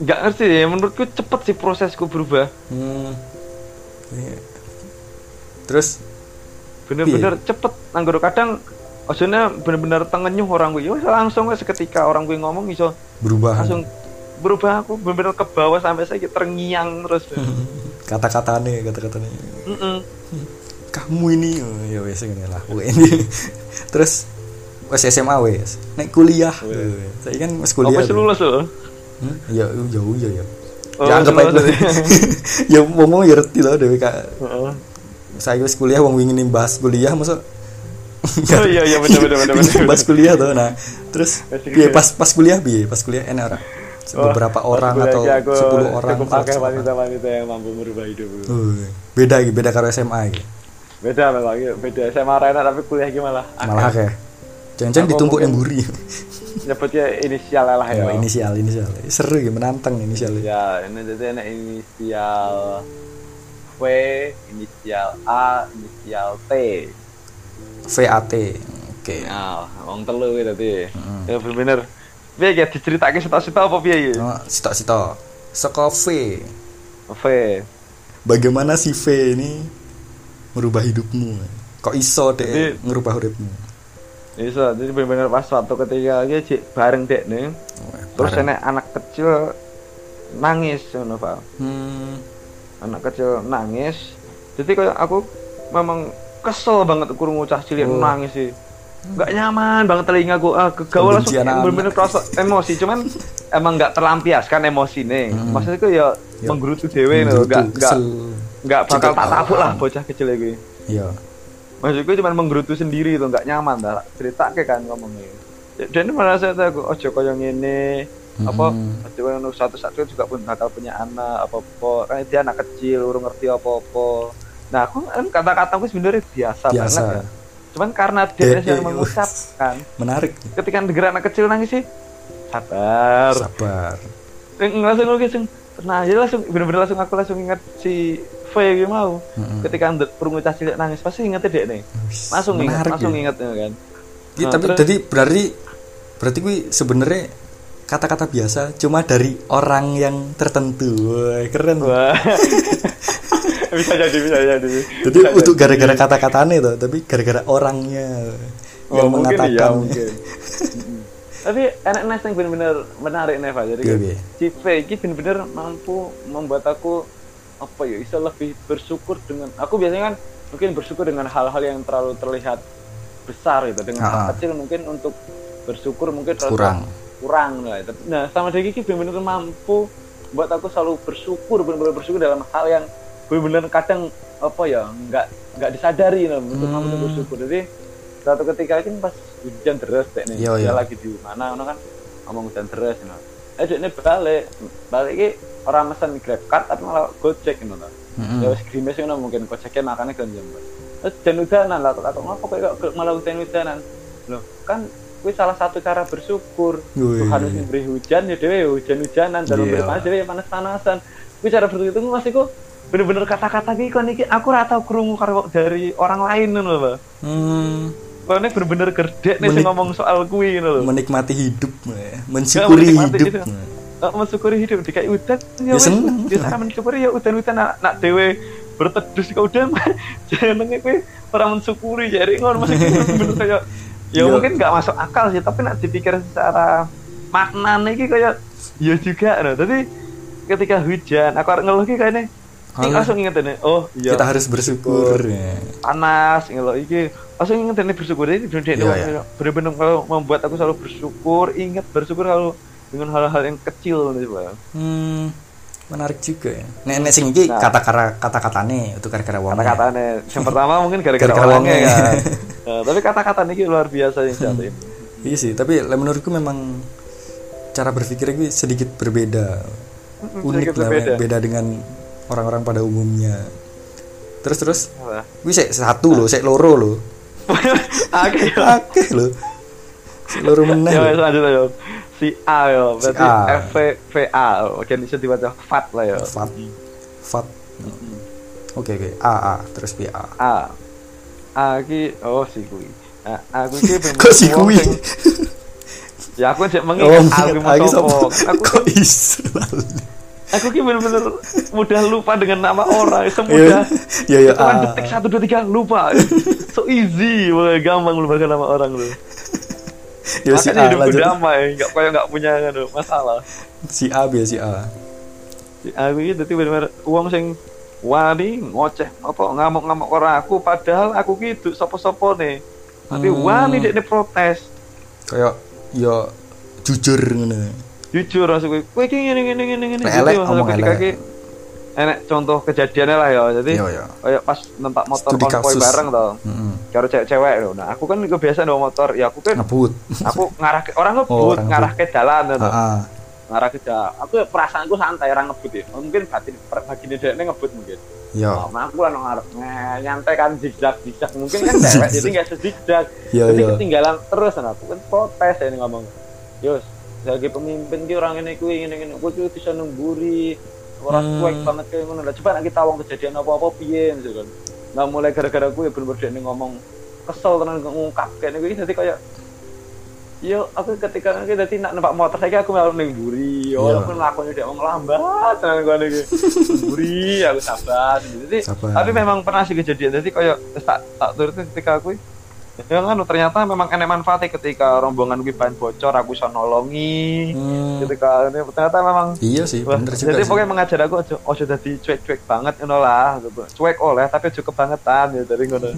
Speaker 2: nggak ngerti ya. Menurutku cepet sih prosesku berubah.
Speaker 1: Hmm. Iya. terus?
Speaker 2: Bener-bener cepet. Anggur kadang maksudnya bener-bener tengenyuh orang gue. Ya langsung seketika orang gue ngomong iso
Speaker 1: berubah.
Speaker 2: langsung berubah aku bener-bener ke bawah sampai saya terngiang terus.
Speaker 1: Kata-katanya kata-katanya.
Speaker 2: Mm-mm.
Speaker 1: kamu ini oh, ya wes ini lah wes ini. Terus wes SMA wes naik kuliah. Saya kan wes
Speaker 2: oh
Speaker 1: kuliah
Speaker 2: wes
Speaker 1: tuh.
Speaker 2: lulus loh
Speaker 1: Hmm? ya ya ya ya.
Speaker 2: Oh,
Speaker 1: ya anggap aja. ya ngomong ya ngerti lah dewe kak.
Speaker 2: Heeh.
Speaker 1: saya wes kuliah wong ingin bahas kuliah masa?
Speaker 2: Oh iya iya bener bener bener
Speaker 1: bahas kuliah tuh nah. Terus
Speaker 2: Wes
Speaker 1: biye pas pas kuliah biye pas kuliah enak ora beberapa
Speaker 2: Oh,
Speaker 1: orang atau 10 orang
Speaker 2: cukup pakai
Speaker 1: 100 orang.
Speaker 2: wanita-wanita yang mampu merubah hidup.
Speaker 1: Uh, beda gitu beda karo SMA gitu
Speaker 2: beda memang iya, beda. SMA Rena tapi kuliah gimana
Speaker 1: malah kayak jangan-jangan ditumpuk yang buri
Speaker 2: nyebutnya inisial lah ya
Speaker 1: ya, inisial inisial. Seru ya menantang inisial
Speaker 2: ya. Ini jadi enak inisial V inisial A inisial T.
Speaker 1: VAT oke.
Speaker 2: Nah wong telu gitu tadi. Ya bener piye ya diceritake sitok-sitok apa piye ya
Speaker 1: oh, sitok sitok seko V.
Speaker 2: V.
Speaker 1: Bagaimana si V ini merubah hidupmu? Kok iso deh ngerubah hidupmu
Speaker 2: bisa jadi bener-bener pas waktu ketika dia cik bareng dek nih terus
Speaker 1: Bareng.
Speaker 2: anak kecil nangis ngono Val
Speaker 1: hmm,
Speaker 2: anak kecil nangis. Jadi kayak aku memang kesel banget kurung cah cilik
Speaker 1: Oh.
Speaker 2: nangis sih nggak nyaman banget telinga gue ah kegawa langsung bener-bener kerasa emosi. Cuman emang nggak terlampiaskan emosi nih.
Speaker 1: Hmm.
Speaker 2: maksudnya gue ya
Speaker 1: Ya.
Speaker 2: menggerutu dewe loh nggak nggak nggak bakal tak tabuk lah bocah kecil gue
Speaker 1: iya
Speaker 2: maksud gue cuma menggerutu sendiri tuh nggak nyaman dah. Cerita ke kan ngomongnya. Dan merasa aku ojo koyo ngene. Apa
Speaker 1: Hmm.
Speaker 2: koyo ngono satu satu juga pun bakal punya anak apa apa kan dia anak kecil urung ngerti apa apa nah aku kan kata-kata aku sebenarnya biasa,
Speaker 1: Biasa.
Speaker 2: banget ya cuman karena dia
Speaker 1: Eh,
Speaker 2: yang
Speaker 1: eh,
Speaker 2: mengucapkan
Speaker 1: menarik.
Speaker 2: ketika denger anak kecil nangis sih sabar.
Speaker 1: Sabar.
Speaker 2: Yang langsung gue langsung nah jadi langsung bener-bener langsung aku langsung ingat si V gitu mau.
Speaker 1: Mm-mm.
Speaker 2: ketika perungu cah cilik nangis pasti ingetnya dek nih. Langsung ingat
Speaker 1: menarik
Speaker 2: langsung
Speaker 1: ya.
Speaker 2: ingat ya kan?
Speaker 1: Iya,
Speaker 2: Nah,
Speaker 1: tapi
Speaker 2: terus-
Speaker 1: tadi berarti berarti gue sebenarnya kata-kata biasa cuma dari orang yang tertentu. Wah, keren.
Speaker 2: Wah. bisa jadi bisa jadi.
Speaker 1: Jadi
Speaker 2: Bisa
Speaker 1: untuk gara-gara kata-katanya tuh tapi gara-gara orangnya
Speaker 2: oh,
Speaker 1: yang
Speaker 2: mungkin
Speaker 1: mengatakan.
Speaker 2: iya mungkin. Tapi enak nice yang bener-bener menarik Neva jadi
Speaker 1: Iya,
Speaker 2: kan,
Speaker 1: iya.
Speaker 2: ini bener-bener mampu membuat aku apa ya bisa lebih bersyukur dengan aku biasanya kan mungkin bersyukur dengan hal-hal yang terlalu terlihat besar gitu. Dengan hal
Speaker 1: Ah.
Speaker 2: kecil mungkin untuk bersyukur mungkin
Speaker 1: Kurang.
Speaker 2: kurang lah nah sama dia ini bener-bener mampu buat aku selalu bersyukur bener-bener bersyukur dalam hal yang bener-bener kadang apa ya nggak nggak disadari lah untuk
Speaker 1: Hmm.
Speaker 2: mampu bersyukur jadi suatu ketika ini pas hujan deras dek nih
Speaker 1: Iya,
Speaker 2: dia
Speaker 1: iya.
Speaker 2: lagi di mana kan ngomong hujan deras you know. eh ini balik balik ini orang mesen grab car tapi malah gojek gitu loh
Speaker 1: Mm-mm.
Speaker 2: ya wis grimes ngono mungkin gojeknya makannya kan jam terus hujan hujanan lah aku ngapa kok malah hujan hujanan loh kan kuwi salah satu cara bersyukur. Tuhan wis memberi hujan ya dhewe hujan hujanan dan
Speaker 1: Iya.
Speaker 2: memberi panas dhewe ya panas panasan kuwi cara bersyukur itu masih kok bener-bener kata-kata iki kon iki aku ora tau krungu karo dari orang lain ngono lho Pak
Speaker 1: Hmm,
Speaker 2: Kone bener-bener gerdek nih
Speaker 1: Menik-
Speaker 2: ngomong soal kuwi ngono lho
Speaker 1: menikmati hidup ya. mensyukuri
Speaker 2: menikmati
Speaker 1: hidup
Speaker 2: itu. Mensyukuri hidup dikai udan
Speaker 1: Ya
Speaker 2: wis,
Speaker 1: seneng.
Speaker 2: ya cara mensyukuri ya udan-udan nak, nak dewe berteduh ke udan jenenge kuwi ora mensyukuri jadi ngono masih bener kayak ya
Speaker 1: Iya.
Speaker 2: mungkin nggak masuk akal sih tapi nak dipikir secara makna iki kayak ya juga no. Jadi ketika hujan aku ngeluh iki kayaknya ini langsung inget ini oh iya
Speaker 1: kita harus bersyukur ya.
Speaker 2: panas ngeluh iki langsung inget ini bersyukur ini bener
Speaker 1: Iya, iya.
Speaker 2: bener-bener kalau membuat aku selalu bersyukur ingat bersyukur kalau dengan hal-hal yang kecil nih.
Speaker 1: Hmm, menarik juga ya. Nek nek sing iki
Speaker 2: Nah.
Speaker 1: kata-kata kata-katane itu gara-gara wong.
Speaker 2: kata-katanya yang pertama mungkin gara-gara orangnya
Speaker 1: wongnya.
Speaker 2: kan Eh, tapi kata-kata ini luar biasa yang ini
Speaker 1: Iya sih, tapi menurutku memang cara berpikir gue sedikit berbeda. Unik
Speaker 2: sedikit
Speaker 1: lah,
Speaker 2: berbeda.
Speaker 1: beda dengan orang-orang pada umumnya. Terus terus, gue sek satu loh, sek loro loh.
Speaker 2: Oke.
Speaker 1: Akeh lho. Seluruh meneh.
Speaker 2: Ya lanjut ayo. Si A yo, berarti
Speaker 1: A.
Speaker 2: F V V A. Oke, bisa dibaca fat lah ya.
Speaker 1: Fat. Fat. Oke oke. A A terus B A.
Speaker 2: A. A ki oh si kui. A, aku ki
Speaker 1: Kok si
Speaker 2: sing- Ya aku cek
Speaker 1: Oh,
Speaker 2: mengingat A ki mau. Aku
Speaker 1: Kok?
Speaker 2: Aku ki bener-bener mudah lupa dengan nama orang. Semudah
Speaker 1: Iya iya.
Speaker 2: Cuman
Speaker 1: A.
Speaker 2: detik satu dua tiga lupa. So easy, wah, gampang melupakan nama orang lu.
Speaker 1: Ya si A
Speaker 2: hidupku
Speaker 1: lanjut.
Speaker 2: damai, nggak kayak nggak punya kan, masalah.
Speaker 1: Si A biar si A.
Speaker 2: aku ini jadi bener-bener uang sing wani ngoceh apa ngamuk-ngamuk orang aku padahal aku gitu sopo-sopo nih tapi
Speaker 1: Hmm.
Speaker 2: wani dia ini protes
Speaker 1: Kayak ya jujur ngono.
Speaker 2: Jujur langsung gue gue gini gini gini gini gini
Speaker 1: elek,
Speaker 2: ketika
Speaker 1: elek.
Speaker 2: enek contoh kejadiannya lah ya jadi
Speaker 1: Iya iya.
Speaker 2: kayak pas numpak motor konvoy bareng tau
Speaker 1: Heeh.
Speaker 2: karo cewek-cewek loh nah aku kan gue biasa bawa motor ya aku kan
Speaker 1: Ngebut.
Speaker 2: aku ngarah ke orang
Speaker 1: Oh,
Speaker 2: ngebut
Speaker 1: orang
Speaker 2: ngarah ke jalan gitu.
Speaker 1: Heeh.
Speaker 2: ngarah ke jalan aku ya perasaanku santai orang ngebut ya mungkin batin bagian dia ngebut mungkin
Speaker 1: Yo.
Speaker 2: Oh, nah aku lah ngarep Nah, nyantai kan zigzag zigzag mungkin kan cewek jadi nggak sezigzag
Speaker 1: Iya,
Speaker 2: jadi
Speaker 1: iya.
Speaker 2: ketinggalan terus nah aku kan protes ya ini ngomong Yus sebagai pemimpin ki orang ini kuwi ngene ngene kuwi kuwi bisa nungguri orang
Speaker 1: Hmm.
Speaker 2: cuek banget kayak ngono lah coba nek kita wong kejadian apa-apa piye gitu kan nah mulai gara-gara kuwi bener-bener dia ngomong kesel tenan ngungkap kayak kuwi jadi kayak Yo, aku ketika nanti tadi nak numpak motor saya aku malah ning mburi. Yo,
Speaker 1: Iya.
Speaker 2: walaupun lakunya dia ngomong lambat, tenan gua nih. Mburi, aku sabar.
Speaker 1: Sabar.
Speaker 2: tapi memang pernah sih kejadian. Jadi kayak tak tak turut ketika aku ya kan ternyata memang enak manfaatnya ketika rombongan gue bocor aku bisa nolongi
Speaker 1: Hmm.
Speaker 2: ketika ini ternyata memang
Speaker 1: Iya sih, bener juga
Speaker 2: jadi
Speaker 1: sih.
Speaker 2: pokoknya mengajar aku ojo ojo jadi cuek-cuek banget ngono lah gitu. Cuek oleh tapi ojo kebangetan ya dari ngono.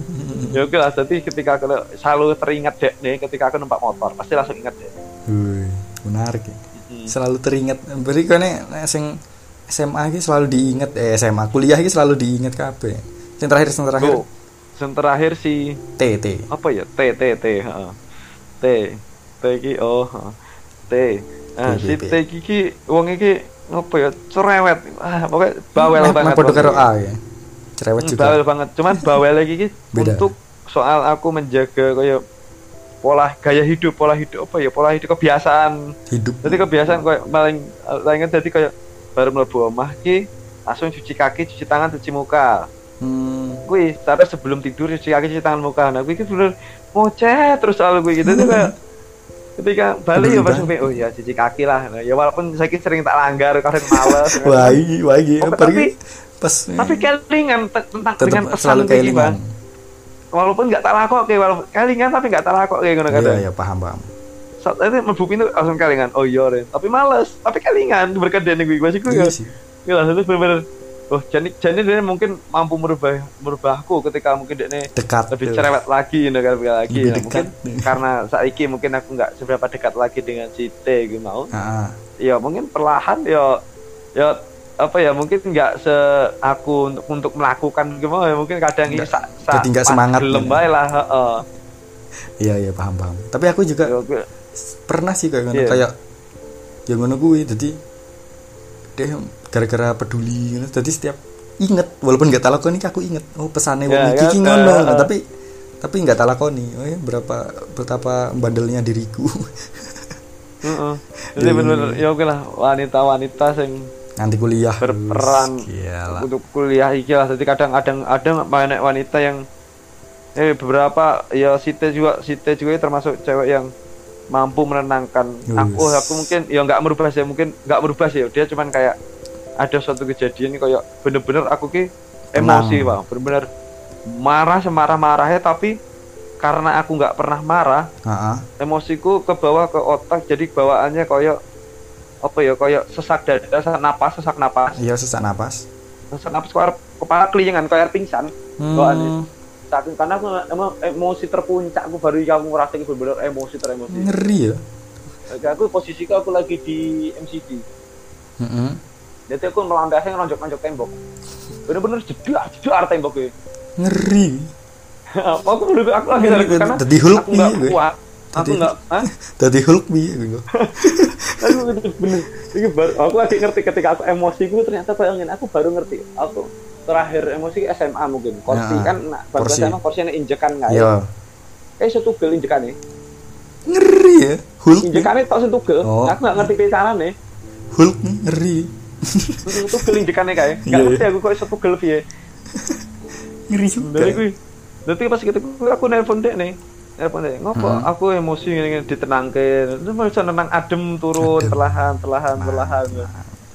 Speaker 2: ya oke lah jadi ketika aku selalu teringat dek nih ketika aku numpak motor pasti langsung ingat dek.
Speaker 1: Wih, menarik ya.
Speaker 2: Hmm.
Speaker 1: Selalu teringat. Beri kene nek sing SMA iki selalu diingat eh SMA kuliah iki selalu diingat kabeh. Yang terakhir yang terakhir
Speaker 2: Tuh, yang terakhir si
Speaker 1: T T.
Speaker 2: apa ya T T T heeh. T T iki oh. T nah, si
Speaker 1: T,
Speaker 2: iki ki wong iki apa ya cerewet ah pokoknya bawel banget
Speaker 1: padha karo
Speaker 2: iki.
Speaker 1: A ya. Cerewet
Speaker 2: Hmm,
Speaker 1: juga.
Speaker 2: bawel banget cuman bawel lagi ki
Speaker 1: Beda.
Speaker 2: untuk soal aku menjaga kayak pola gaya hidup pola hidup apa ya pola hidup kebiasaan
Speaker 1: Hidup.
Speaker 2: jadi kebiasaan kayak paling paling jadi kayak baru mlebu omah ki langsung cuci kaki cuci tangan cuci muka
Speaker 1: Hmm.
Speaker 2: gue tapi sebelum tidur cuci kaki cuci tangan muka. Nah gue bener ngoceh terus soal gue gitu. Tuh kayak ketika balik ya pas sampai, oh ya cuci kaki lah. Nah, ya walaupun saya sering tak langgar kadang males.
Speaker 1: Wah, iki wah pergi
Speaker 2: tapi-
Speaker 1: pas
Speaker 2: tapi kelingan te- tentang dengan pesan
Speaker 1: selalu
Speaker 2: kayak walaupun nggak tak lakok kayak walaupun kelingan tapi nggak tak lakok kayak ngono
Speaker 1: Iya,
Speaker 2: kadang.
Speaker 1: iya, paham, paham.
Speaker 2: saat itu mlebu pintu langsung kelingan. Oh iya tapi males. Tapi kelingan berkedene gue gue sih gue
Speaker 1: Iya
Speaker 2: ya. Iya lah, itu bener-bener Oh, jadi jadi dia mungkin mampu merubah merubahku ketika mungkin dia nih
Speaker 1: Dekat.
Speaker 2: lebih
Speaker 1: tuh.
Speaker 2: cerewet lagi gitu kan lagi
Speaker 1: Lebih
Speaker 2: Nah,
Speaker 1: dekat.
Speaker 2: mungkin karena saiki mungkin aku nggak seberapa dekat lagi dengan si T gitu mau
Speaker 1: Ah,
Speaker 2: ya mungkin perlahan ya ya apa ya mungkin nggak se aku untuk untuk melakukan gimana ya mungkin kadang ini
Speaker 1: Nggak-
Speaker 2: sa, sa, pas
Speaker 1: semangat
Speaker 2: gelem
Speaker 1: gitu.
Speaker 2: lah
Speaker 1: Iya, iya, paham, paham. Tapi aku juga
Speaker 2: Ya,
Speaker 1: pernah sih kayak
Speaker 2: Iya.
Speaker 1: kayak yang ngono kuwi jadi dia gara-gara peduli ngono jadi setiap inget walaupun nggak tak lakoni aku inget oh pesannya
Speaker 2: Ya,
Speaker 1: wong iki
Speaker 2: kan?
Speaker 1: ki ngono
Speaker 2: Ah, ah.
Speaker 1: tapi tapi nggak tak lakoni oh ya berapa betapa bandelnya diriku
Speaker 2: heeh. jadi
Speaker 1: Iya,
Speaker 2: bener-bener ya oke lah wanita-wanita yang
Speaker 1: nanti kuliah
Speaker 2: Berperan.
Speaker 1: Gila.
Speaker 2: untuk kuliah iki lah jadi kadang-kadang ada banyak wanita yang eh beberapa ya Site juga Site juga termasuk cewek yang mampu menenangkan aku.
Speaker 1: Wis.
Speaker 2: aku mungkin ya nggak merubah sih mungkin nggak merubah sih. Dia cuman kayak ada suatu kejadian kayak bener-bener aku ki
Speaker 1: Tenang.
Speaker 2: emosi bang. Bener-bener marah semarah marahnya tapi karena aku nggak pernah marah
Speaker 1: Ah, ah.
Speaker 2: emosiku ke bawah ke otak jadi bawaannya kayak apa ya kayak sesak dada sesak napas sesak napas.
Speaker 1: Iya sesak napas.
Speaker 2: Sesak napas kepala, kepala kelingan kayak pingsan. Bawaannya.
Speaker 1: hmm,
Speaker 2: saking karena aku emang emosi terpuncak aku baru kamu ngerasain bener-bener emosi teremosi.
Speaker 1: Ngeri ya?
Speaker 2: Aku posisiku aku lagi di MCD
Speaker 1: Mm-mm.
Speaker 2: jadi aku melandasnya ngelonjok-ngelonjok tembok. Bener-bener jedar tembok gue.
Speaker 1: Ngeri.
Speaker 2: Aku bener aku lagi dari karena
Speaker 1: Jadi Hulk
Speaker 2: aku nggak kuat. Aku nggak
Speaker 1: tadi Hulk bi
Speaker 2: aku bener. Aku lagi ngerti ketika aku emosi gue ternyata bayangin aku baru ngerti aku terakhir emosi SMA mungkin. Kursi
Speaker 1: Ya,
Speaker 2: kan nah,
Speaker 1: kursi.
Speaker 2: SMA kursinya injekan nggak ya?
Speaker 1: Iya.
Speaker 2: Eh setugel injekane.
Speaker 1: Ngeri ya Hulk nih.
Speaker 2: injekane tok sing tugel.
Speaker 1: Oh.
Speaker 2: aku gak ngerti piye carane
Speaker 1: Hulk nih ngeri.
Speaker 2: Tugel injekane kae.
Speaker 1: Iya,
Speaker 2: gak
Speaker 1: iya.
Speaker 2: ngerti aku kok setugel piye.
Speaker 1: Ngeri juga.
Speaker 2: Dari kuwi Nanti pas gitu aku nelpon dek nih. Nelpon dek ngopo
Speaker 1: Hmm.
Speaker 2: aku emosi ngene ditenangke. Itu bisa nenang adem turun
Speaker 1: Adem.
Speaker 2: perlahan perlahan perlahan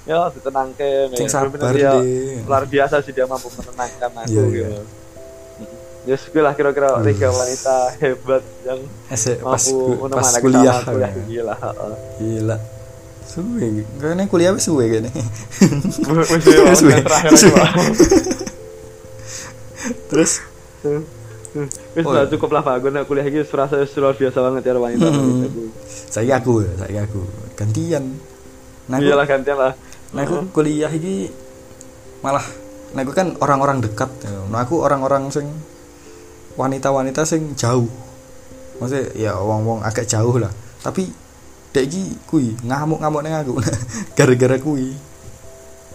Speaker 2: ya ditenangke
Speaker 1: Sing sabar,
Speaker 2: dia
Speaker 1: Dek.
Speaker 2: luar biasa sih dia mampu menenangkan aku
Speaker 1: Iya,
Speaker 2: gitu ya gue lah kira-kira tiga wanita hebat yang
Speaker 1: Ese, pas,
Speaker 2: mampu
Speaker 1: pas kuliah
Speaker 2: kuliah
Speaker 1: ya.
Speaker 2: gila
Speaker 1: gila suwe kayaknya kuliah wis suwe kayaknya
Speaker 2: ya, aja,
Speaker 1: wis.
Speaker 2: Pak.
Speaker 1: terus
Speaker 2: Wis
Speaker 1: Oh, iya.
Speaker 2: cukup lah Pak. Gue kuliah iki serasa luar biasa banget ya wanita.
Speaker 1: Hmm. saya aku saya aku gantian nah
Speaker 2: Iyalah gantian lah.
Speaker 1: Nah aku kuliah ini malah nah aku kan orang-orang dekat ya. nah aku orang-orang sing wanita-wanita sing jauh maksudnya ya wong-wong agak jauh lah tapi dek iki kui ngamuk-ngamuk neng aku gara-gara kui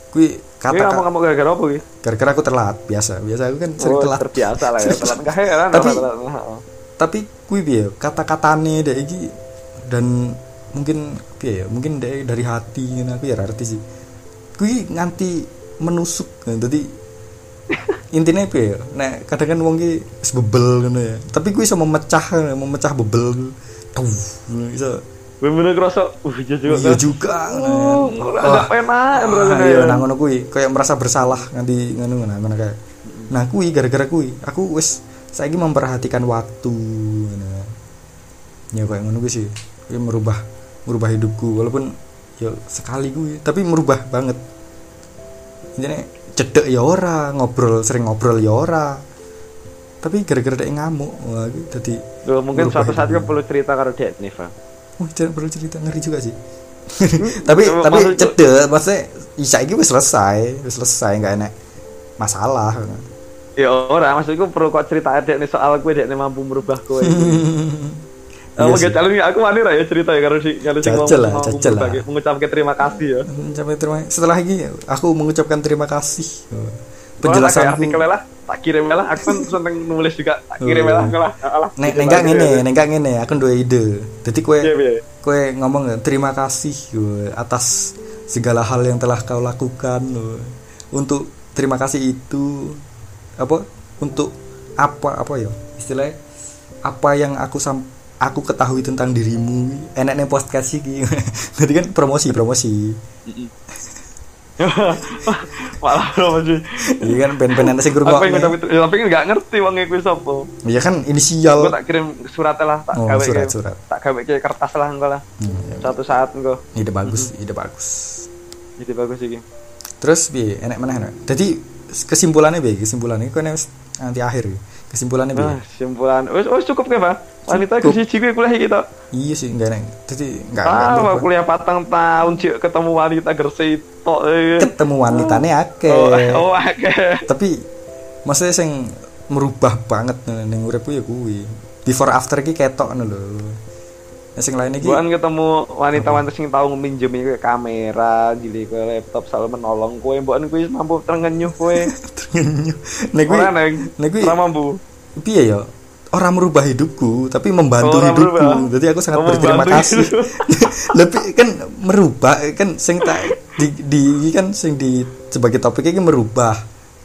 Speaker 1: kui
Speaker 2: Ini
Speaker 1: kata
Speaker 2: kamu kamu gara-gara apa iki?
Speaker 1: gara-gara aku telat biasa biasa aku kan sering
Speaker 2: Oh,
Speaker 1: telat
Speaker 2: terbiasa lah ya. Telat enggak heran
Speaker 1: Tapi-
Speaker 2: telat, telat. Heeh.
Speaker 1: tapi kui piye kata-katane dek iki dan mungkin ya mungkin dek dari hati ngene aku ya ra ngerti sih kui nganti menusuk. Jadi intinya piye ya nek kadang kan wong ki bebel ngono ya. Tapi kui iso memecah memecah bebel tuh iso.
Speaker 2: Bener-bener kerasa, uh iya juga.
Speaker 1: iya
Speaker 2: kan.
Speaker 1: juga
Speaker 2: Uh,
Speaker 1: ngono
Speaker 2: agak enak rasanya
Speaker 1: iya
Speaker 2: ya.
Speaker 1: nang ngono kuwi kayak merasa bersalah nganti ngono ngono ngono kayak. Nah kuwi gara-gara kuwi aku wis saiki memperhatikan waktu ngono. Ya kayak ngono kuwi sih. Kuwi merubah merubah hidupku walaupun ya sekali kuwi tapi merubah banget intinya cedek ya ora ngobrol sering ngobrol ya ora tapi gara-gara dia ngamuk wah dadi
Speaker 2: Loh, mungkin suatu saat kan perlu cerita karo Dek Niva.
Speaker 1: Oh, jangan perlu cerita ngeri juga sih. tapi
Speaker 2: Maksud-
Speaker 1: tapi cedek maksudnya Isa ini selesai, selesai nggak enak masalah.
Speaker 2: Ya ora, maksudku perlu kok cerita Dek nih soal gue Dek nih mampu merubah kowe.
Speaker 1: Iya
Speaker 2: Aku
Speaker 1: sih.
Speaker 2: gak calon aku wani ra ya cerita ya karo si karo si
Speaker 1: Jajal lah, jajal lah.
Speaker 2: mengucapkan terima kasih ya.
Speaker 1: Sampai terima setelah ini aku mengucapkan terima kasih.
Speaker 2: Penjelasan
Speaker 1: Penjelasanku
Speaker 2: artikel lah, tak kirim lah. Aku kan seneng nulis juga, tak kirim lah lah. Alah.
Speaker 1: Nek nek gak ngene, nek gak ngene, aku duwe ide. Jadi kue
Speaker 2: Iya, iya.
Speaker 1: kue ngomong terima kasih atas segala hal yang telah kau lakukan. Untuk terima kasih itu apa? Untuk apa apa ya? Istilahnya apa yang aku sam aku ketahui tentang dirimu enak nih podcast iki jadi kan promosi promosi
Speaker 2: Malah bro masih.
Speaker 1: iya kan band-band anak sing
Speaker 2: Aku
Speaker 1: ngrungokne.
Speaker 2: pengen tapi tapi kan gak ngerti wong iku sapa.
Speaker 1: iya kan inisial
Speaker 2: Gue tak kirim surat lah, tak
Speaker 1: Oh,
Speaker 2: gawe
Speaker 1: surat, surat.
Speaker 2: tak gawe ke kertas lah engko lah.
Speaker 1: Hmm, ya.
Speaker 2: Suatu saat engko.
Speaker 1: ide bagus ide bagus
Speaker 2: Jadi bagus iki.
Speaker 1: terus bi enak mana enak jadi kesimpulannya bi kesimpulannya kau nanti nanti akhir ya. kesimpulannya bi
Speaker 2: Nah, simpulan. Wis wis cukup kan, Pak? Wanita siji kuwi kuliah iki tok.
Speaker 1: iya sih enggak enak jadi enggak
Speaker 2: Ah,
Speaker 1: enggak
Speaker 2: kuliah patang tahun cik ketemu wanita gersi tok. eh.
Speaker 1: ketemu wanitanya akeh
Speaker 2: Oh, oh, oke.
Speaker 1: tapi maksudnya sing merubah banget ning uripku ya kuwi before after iki ketok ngono lho Nah, sing lain iki
Speaker 2: Bukan ketemu wanita-wanita sing tau minjem iki kamera, jili ke laptop selalu menolong kowe, mbokan kuwi mampu trengenyuh kowe.
Speaker 1: nek kuwi
Speaker 2: Ora neng.
Speaker 1: nek kuwi
Speaker 2: Ora mampu.
Speaker 1: piye ya orang merubah hidupku tapi membantu
Speaker 2: Orang
Speaker 1: hidupku
Speaker 2: merubah.
Speaker 1: jadi aku sangat
Speaker 2: Oh,
Speaker 1: berterima kasih lebih kan merubah kan sing tak di, di kan sing di sebagai topiknya kan merubah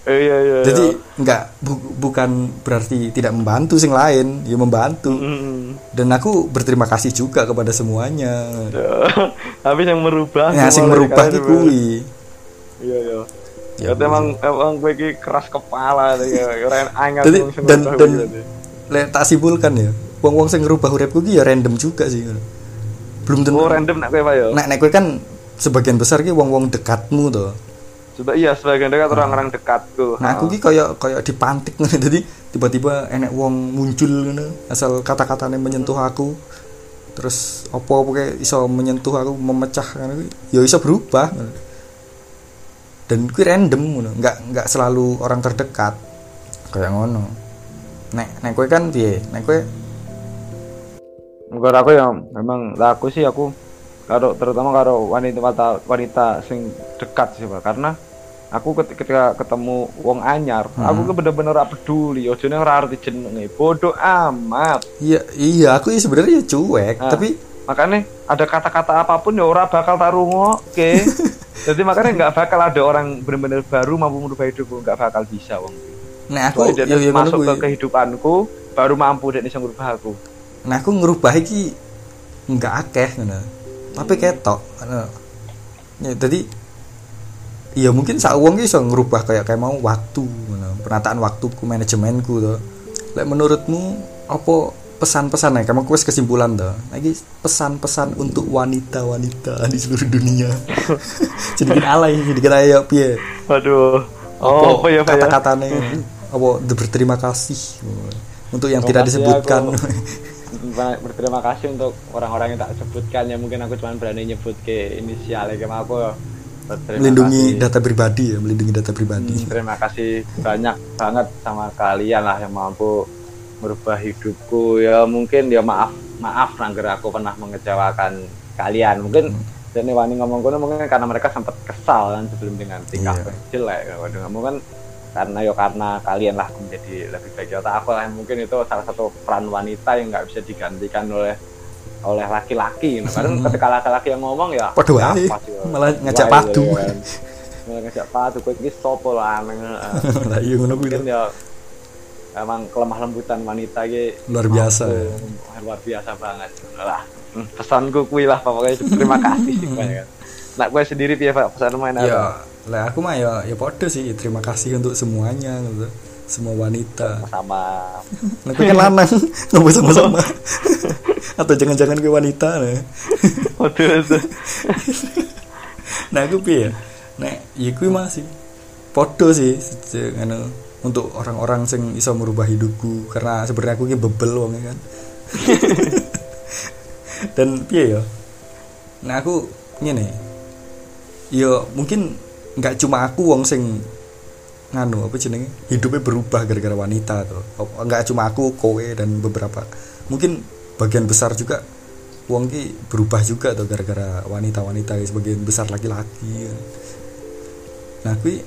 Speaker 2: Eh, iya iya.
Speaker 1: jadi nggak bu- bukan berarti tidak membantu sing lain ya membantu
Speaker 2: Hmm.
Speaker 1: dan aku berterima kasih juga kepada semuanya
Speaker 2: Habis yang merubah.
Speaker 1: nah sing merubah
Speaker 2: itu. Iya iya.
Speaker 1: Ya,
Speaker 2: Ya, emang emang iki keras kepala ya. Wong sing
Speaker 1: dan dan
Speaker 2: tadi.
Speaker 1: Le, tak simpulkan ya wong-wong sing ngerubah uripku ki ya random juga sih. Belum tentu.
Speaker 2: Oh, random nak kowe ya.
Speaker 1: nek nek kowe kan sebagian besar ki wong-wong dekatmu tuh
Speaker 2: Coba iya sebagian dekat orang-orang dekatku.
Speaker 1: nah aku ki kayak kayak dipantik ngono. Jadi tiba-tiba enek wong muncul ngono asal kata-katanya menyentuh aku. Terus opo opo kayak iso menyentuh aku memecah kuwi, ya iso berubah dan kuwi random ngono. Nggak nggak selalu orang terdekat. Kayak ngono nek nek kowe kan piye? Nek kowe
Speaker 2: Enggak aku ya memang aku sih aku karo terutama karo wanita wanita, wanita sing dekat sih Pak. Karena aku ketika ketemu wong anyar
Speaker 1: Hmm.
Speaker 2: aku ke bener-bener ora peduli. Ojo ning ora arti jenenge. Bodoh amat.
Speaker 1: Iya iya aku ya sebenarnya ya cuek
Speaker 2: Nah,
Speaker 1: tapi
Speaker 2: makanya ada kata-kata apa pun ya ora bakal tak oke jadi makanya nggak bakal ada orang bener-bener baru mampu merubah hidupku nggak bakal bisa wong
Speaker 1: nah aku
Speaker 2: Soalnya dia
Speaker 1: ya, ya,
Speaker 2: masuk ke kehidupanku baru mampu dan bisa merubah aku.
Speaker 1: Nah aku ngerubah iki nggak akeh ngono. Tapi ketok ngono. Ya jadi iya mungkin sak wong iso ngerubah kayak kayak mau waktu ngono. Penataan waktuku manajemenku to lek menurutmu apa pesan-pesan ya kamu wis kesimpulan to lagi pesan-pesan untuk wanita-wanita di seluruh dunia. Sedikit alay sedikit ayo piye?
Speaker 2: Waduh. Oh apa ya Pak, ya?
Speaker 1: kata-katanya apa berterima kasih? Untuk yang
Speaker 2: Terima
Speaker 1: tidak disebutkan.
Speaker 2: Banyak berterima kasih untuk orang-orang yang tak sebutkan. Ya mungkin aku cuma berani nyebut ke inisialnya kayak aku
Speaker 1: melindungi
Speaker 2: kasih.
Speaker 1: data pribadi ya melindungi data pribadi.
Speaker 2: Hmm, terima kasih banyak banget sama kalian lah yang mampu merubah hidupku. Ya mungkin ya maaf maaf nangger aku pernah mengecewakan kalian. Mungkin dan wani ngomong kono mungkin karena mereka sempat kesal kan sebelum dengan tingkah yang jelek. Waduh kamu kan karena ya karena kalian lah aku menjadi lebih baik. Ya aku lah mungkin itu salah satu peran wanita yang nggak bisa digantikan oleh oleh laki-laki. Nah, kadang ketika laki-laki yang ngomong ya ya
Speaker 1: wae.
Speaker 2: apa sih, ya.
Speaker 1: Malah ngajak padu.
Speaker 2: malah ngajak padu kowe iki sopo lah aneh
Speaker 1: lah iya ngono kuwi
Speaker 2: ya emang kelemah lembutan wanita ki
Speaker 1: Luar biasa,
Speaker 2: mampu,
Speaker 1: ya.
Speaker 2: luar biasa banget. Lah Hmm, pesanku kuwi lah pokoknya terima kasih sih banyak kan nah gue sendiri piye pak? Pesan main
Speaker 1: ya
Speaker 2: apa
Speaker 1: lah aku mah ya ya podo sih. Terima kasih untuk semuanya gitu. Semua wanita.
Speaker 2: Sama
Speaker 1: aku kan lanang. Ngobrol sama-sama. Atau jangan-jangan gue wanita nah.
Speaker 2: Waduh
Speaker 1: nah aku piye? Nah ya kuwi masih podo sih anu, untuk orang-orang sing iso merubah hidupku. Karena sebenarnya aku ki bebel wong kan. Dan piye ya? Nah aku ngene. Ya mungkin nggak cuma aku wong sing nganu apa jenenge? Hidupnya berubah gara-gara wanita tuh nggak cuma aku kowe dan beberapa. Mungkin bagian besar juga wong ki berubah juga tuh gara-gara wanita-wanita sebagian besar laki-laki. Nah kui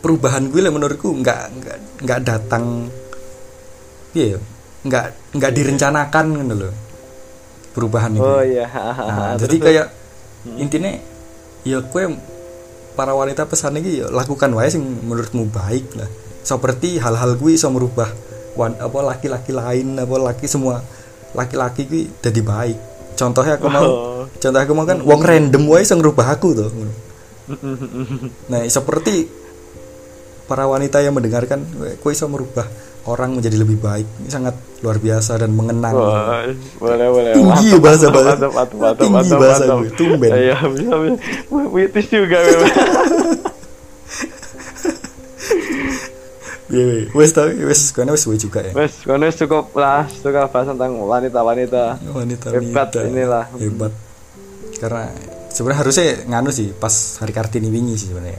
Speaker 1: perubahan gue lah menurutku nggak nggak nggak datang iya ya, nggak nggak direncanakan gitu loh perubahan itu
Speaker 2: oh iya.
Speaker 1: Nah, jadi kayak intinya ya kue para wanita pesan ini ya lakukan wae sing menurutmu baik lah. Seperti hal-hal gue bisa merubah wan, apa laki-laki lain apa laki semua laki-laki gue jadi baik. Contohnya aku mau
Speaker 2: Oh.
Speaker 1: contoh aku mau kan wong random wae sing ngerubah aku tuh nah seperti para wanita yang mendengarkan kue bisa merubah orang menjadi lebih baik ini sangat luar biasa dan mengenang
Speaker 2: Wah, boleh boleh
Speaker 1: Tinggi
Speaker 2: Mantap,
Speaker 1: bahasa, bahasa.
Speaker 2: mantap, mantap, mantap,
Speaker 1: Tinggi
Speaker 2: mantap,
Speaker 1: bahasa
Speaker 2: mantap.
Speaker 1: gue, tumben.
Speaker 2: iya bisa bisa Wah, Witis juga memang
Speaker 1: Iya, wes tau, wes karena wes wes juga ya.
Speaker 2: Wes, kono wis cukup lah, cukup bahas tentang wanita-wanita.
Speaker 1: Wanita
Speaker 2: Hebat inilah.
Speaker 1: Hebat. Karena sebenarnya harusnya nganu sih pas hari Kartini wingi sih sebenarnya.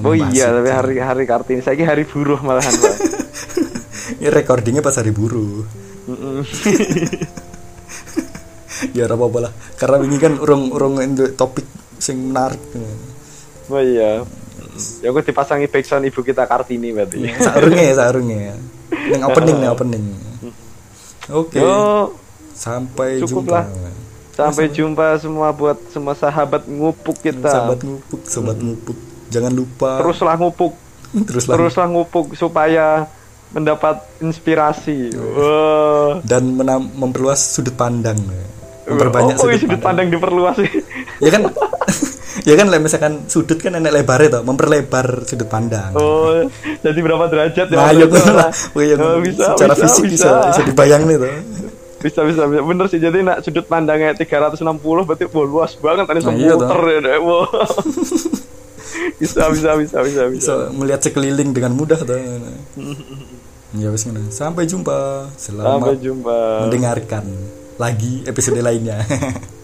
Speaker 2: Oh iya, tapi hari hari Kartini saya hari buruh malahan.
Speaker 1: Ini recordingnya pas hari buruh. Ya ora apa-apa lah. Karena wingi kan urung-urung entuk topik sing menarik.
Speaker 2: Oh iya. Ya aku dipasangi backsound ibu kita Kartini berarti.
Speaker 1: Saurunge, saurunge. Ning opening, ning opening. Oke.
Speaker 2: Yo,
Speaker 1: Sampai
Speaker 2: Cukup
Speaker 1: jumpa.
Speaker 2: lah. sampai jumpa semua buat semua sahabat ngupuk kita.
Speaker 1: Sahabat ngupuk, sobat ngupuk. Jangan lupa
Speaker 2: Teruslah ngupuk,
Speaker 1: teruslah
Speaker 2: teruslah ngupuk supaya mendapat inspirasi. Wah.
Speaker 1: dan menam- memperluas sudut pandang memperbanyak
Speaker 2: oh, oh,
Speaker 1: sudut,
Speaker 2: sudut pandang
Speaker 1: pandang.
Speaker 2: diperluas sih.
Speaker 1: ya kan ya kan misalkan sudut kan enak lebarnya toh memperlebar sudut pandang
Speaker 2: Oh, jadi berapa derajat ya?
Speaker 1: nah ya
Speaker 2: itu?
Speaker 1: lah
Speaker 2: Oh, bisa,
Speaker 1: secara
Speaker 2: bisa,
Speaker 1: fisik bisa
Speaker 2: bisa.
Speaker 1: bisa, dibayang nih toh
Speaker 2: bisa bisa bisa bener sih jadi nak sudut pandangnya 360 berarti wah, luas banget tadi
Speaker 1: Nah, iya
Speaker 2: semuter ya wah. bisa bisa bisa bisa bisa
Speaker 1: bisa melihat sekeliling dengan mudah toh ya wes sampai jumpa.
Speaker 2: Sampai
Speaker 1: selamat
Speaker 2: jumpa.
Speaker 1: mendengarkan lagi episode lainnya